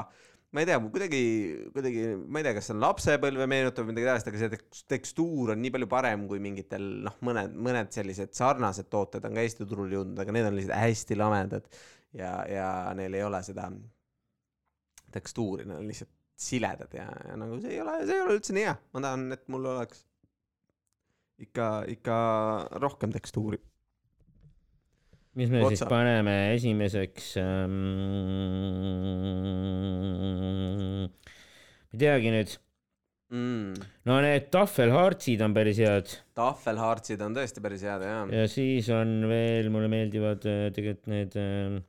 Ma ei tea, kuidagi, kuidagi, ma ei tea, kas see on lapsepõlve meenutav või midagi taolist, aga see tekst- tekstuur on nii palju parem kui mingitel noh, mõned, mõned sellised sarnased tooted on ka Eesti turule jõudnud, aga need on lihtsalt hästi lamedad. Ja, ja neil ei ole seda tekstuuri, nad on lihtsalt siledad ja, ja nagu see ei ole, see ei ole üldse nii hea, ma tahan, et mul oleks ikka, ikka rohkem tekstuuri. mis me siis Otsa. paneme esimeseks ähm,? ei teagi nüüd, mm.. no need tahvelhartsid on päris head tahvelhartsid on tõesti päris head jaa. ja siis on veel, mulle meeldivad äh, tegelikult need ähm,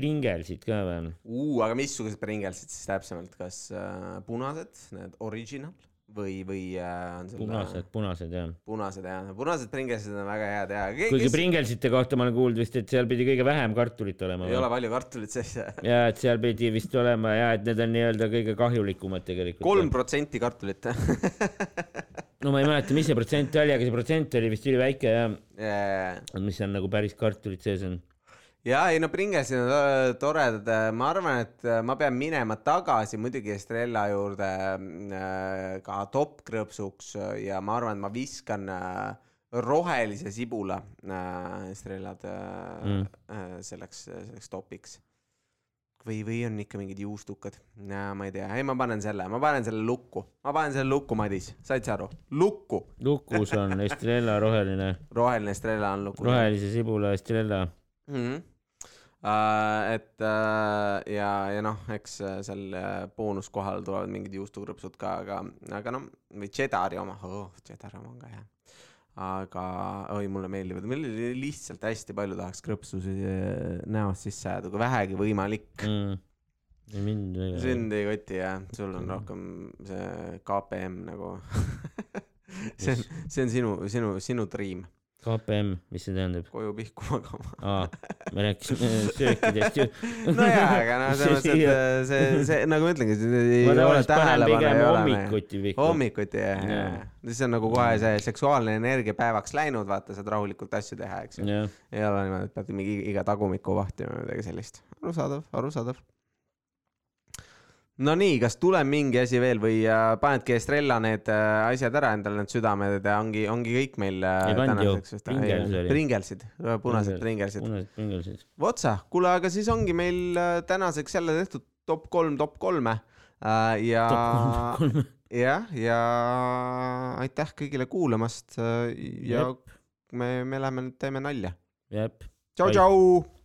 Pringelsid ka või? Uh, aga missugused Pringelsid siis täpsemalt, kas äh, punased, need original või, või äh, on seal punased, punased jah. punased jah, punased Pringelsid on väga head ja. kuigi Pringelsite kohta ma olen kuulnud vist, et seal pidi kõige vähem kartulit olema. ei ole palju kartulit sees. <laughs> ja et seal pidi vist olema ja et need on nii-öelda kõige kahjulikumad tegelikult. kolm protsenti kartulit <laughs> no ma ei mäleta, mis see protsent oli, aga see protsent oli vist üliväike ja yeah.. mis on nagu päris kartulid sees on. Ja ei no Pringelsid on to- toredad, ma arvan, et äh, ma pean minema tagasi muidugi Estrella juurde äh, ka toppkrõpsuks äh, ja ma arvan, et ma viskan rohelise sibula Estrellad Mm. selleks, selleks topiks. või, või on ikka mingid juustukad, ma ei tea, ei ma panen selle, ma panen selle lukku, ma panen selle lukku, Madis, said sa aru, lukku, lukus on Estrella roheline, roheline Estrella on lukus. rohelise sibula Estrella. mm. -hmm. Uh, et uh, ja, ja noh, eks äh, seal boonuskohal tulevad mingid juustukrõpsud ka, aga, aga noh, või Chedari oma oh,, Chedari oma on ka hea. aga oi, mulle meeldivad, meil lihtsalt hästi palju tahaks krõpsusi äh, näost sisse ajada, kui vähegi võimalik. mm.. mind väga. sind ei koti jah, sul on rohkem see KPM nagu <laughs> <laughs> see on, see on sinu, sinu, sinu dream, KPM, mis see tähendab? koju pihku magama. aa, me rääkisime söökidest ju. nojah, aga noh, selles mõttes, et see, see nagu ma ütlengi, ei ole tähelepanu, ei ole. hommikuti pihku. hommikuti jah, jah. siis on nagu kohe see seksuaalne energia päevaks läinud, vaata, saad rahulikult asju teha, eks ju. ei ole niimoodi, et pead mingi iga tagumikku vahtima või midagi sellist. arusaadav, arusaadav. No nii, kas tuleb mingi asi veel või äh, panedki Estrella need äh, asjad ära endale, need südamed ja ongi, ongi kõik meil äh, ju. vist-. Pringelsid, punased Pringelsid. punased pingelsid. Votsa, kuule, aga siis ongi meil tänaseks jälle tehtud top kolm top kolme ja <laughs> jah, ja aitäh kõigile kuulamast ja me, me läheme nüüd teeme nalja. jep. tšau-tšau.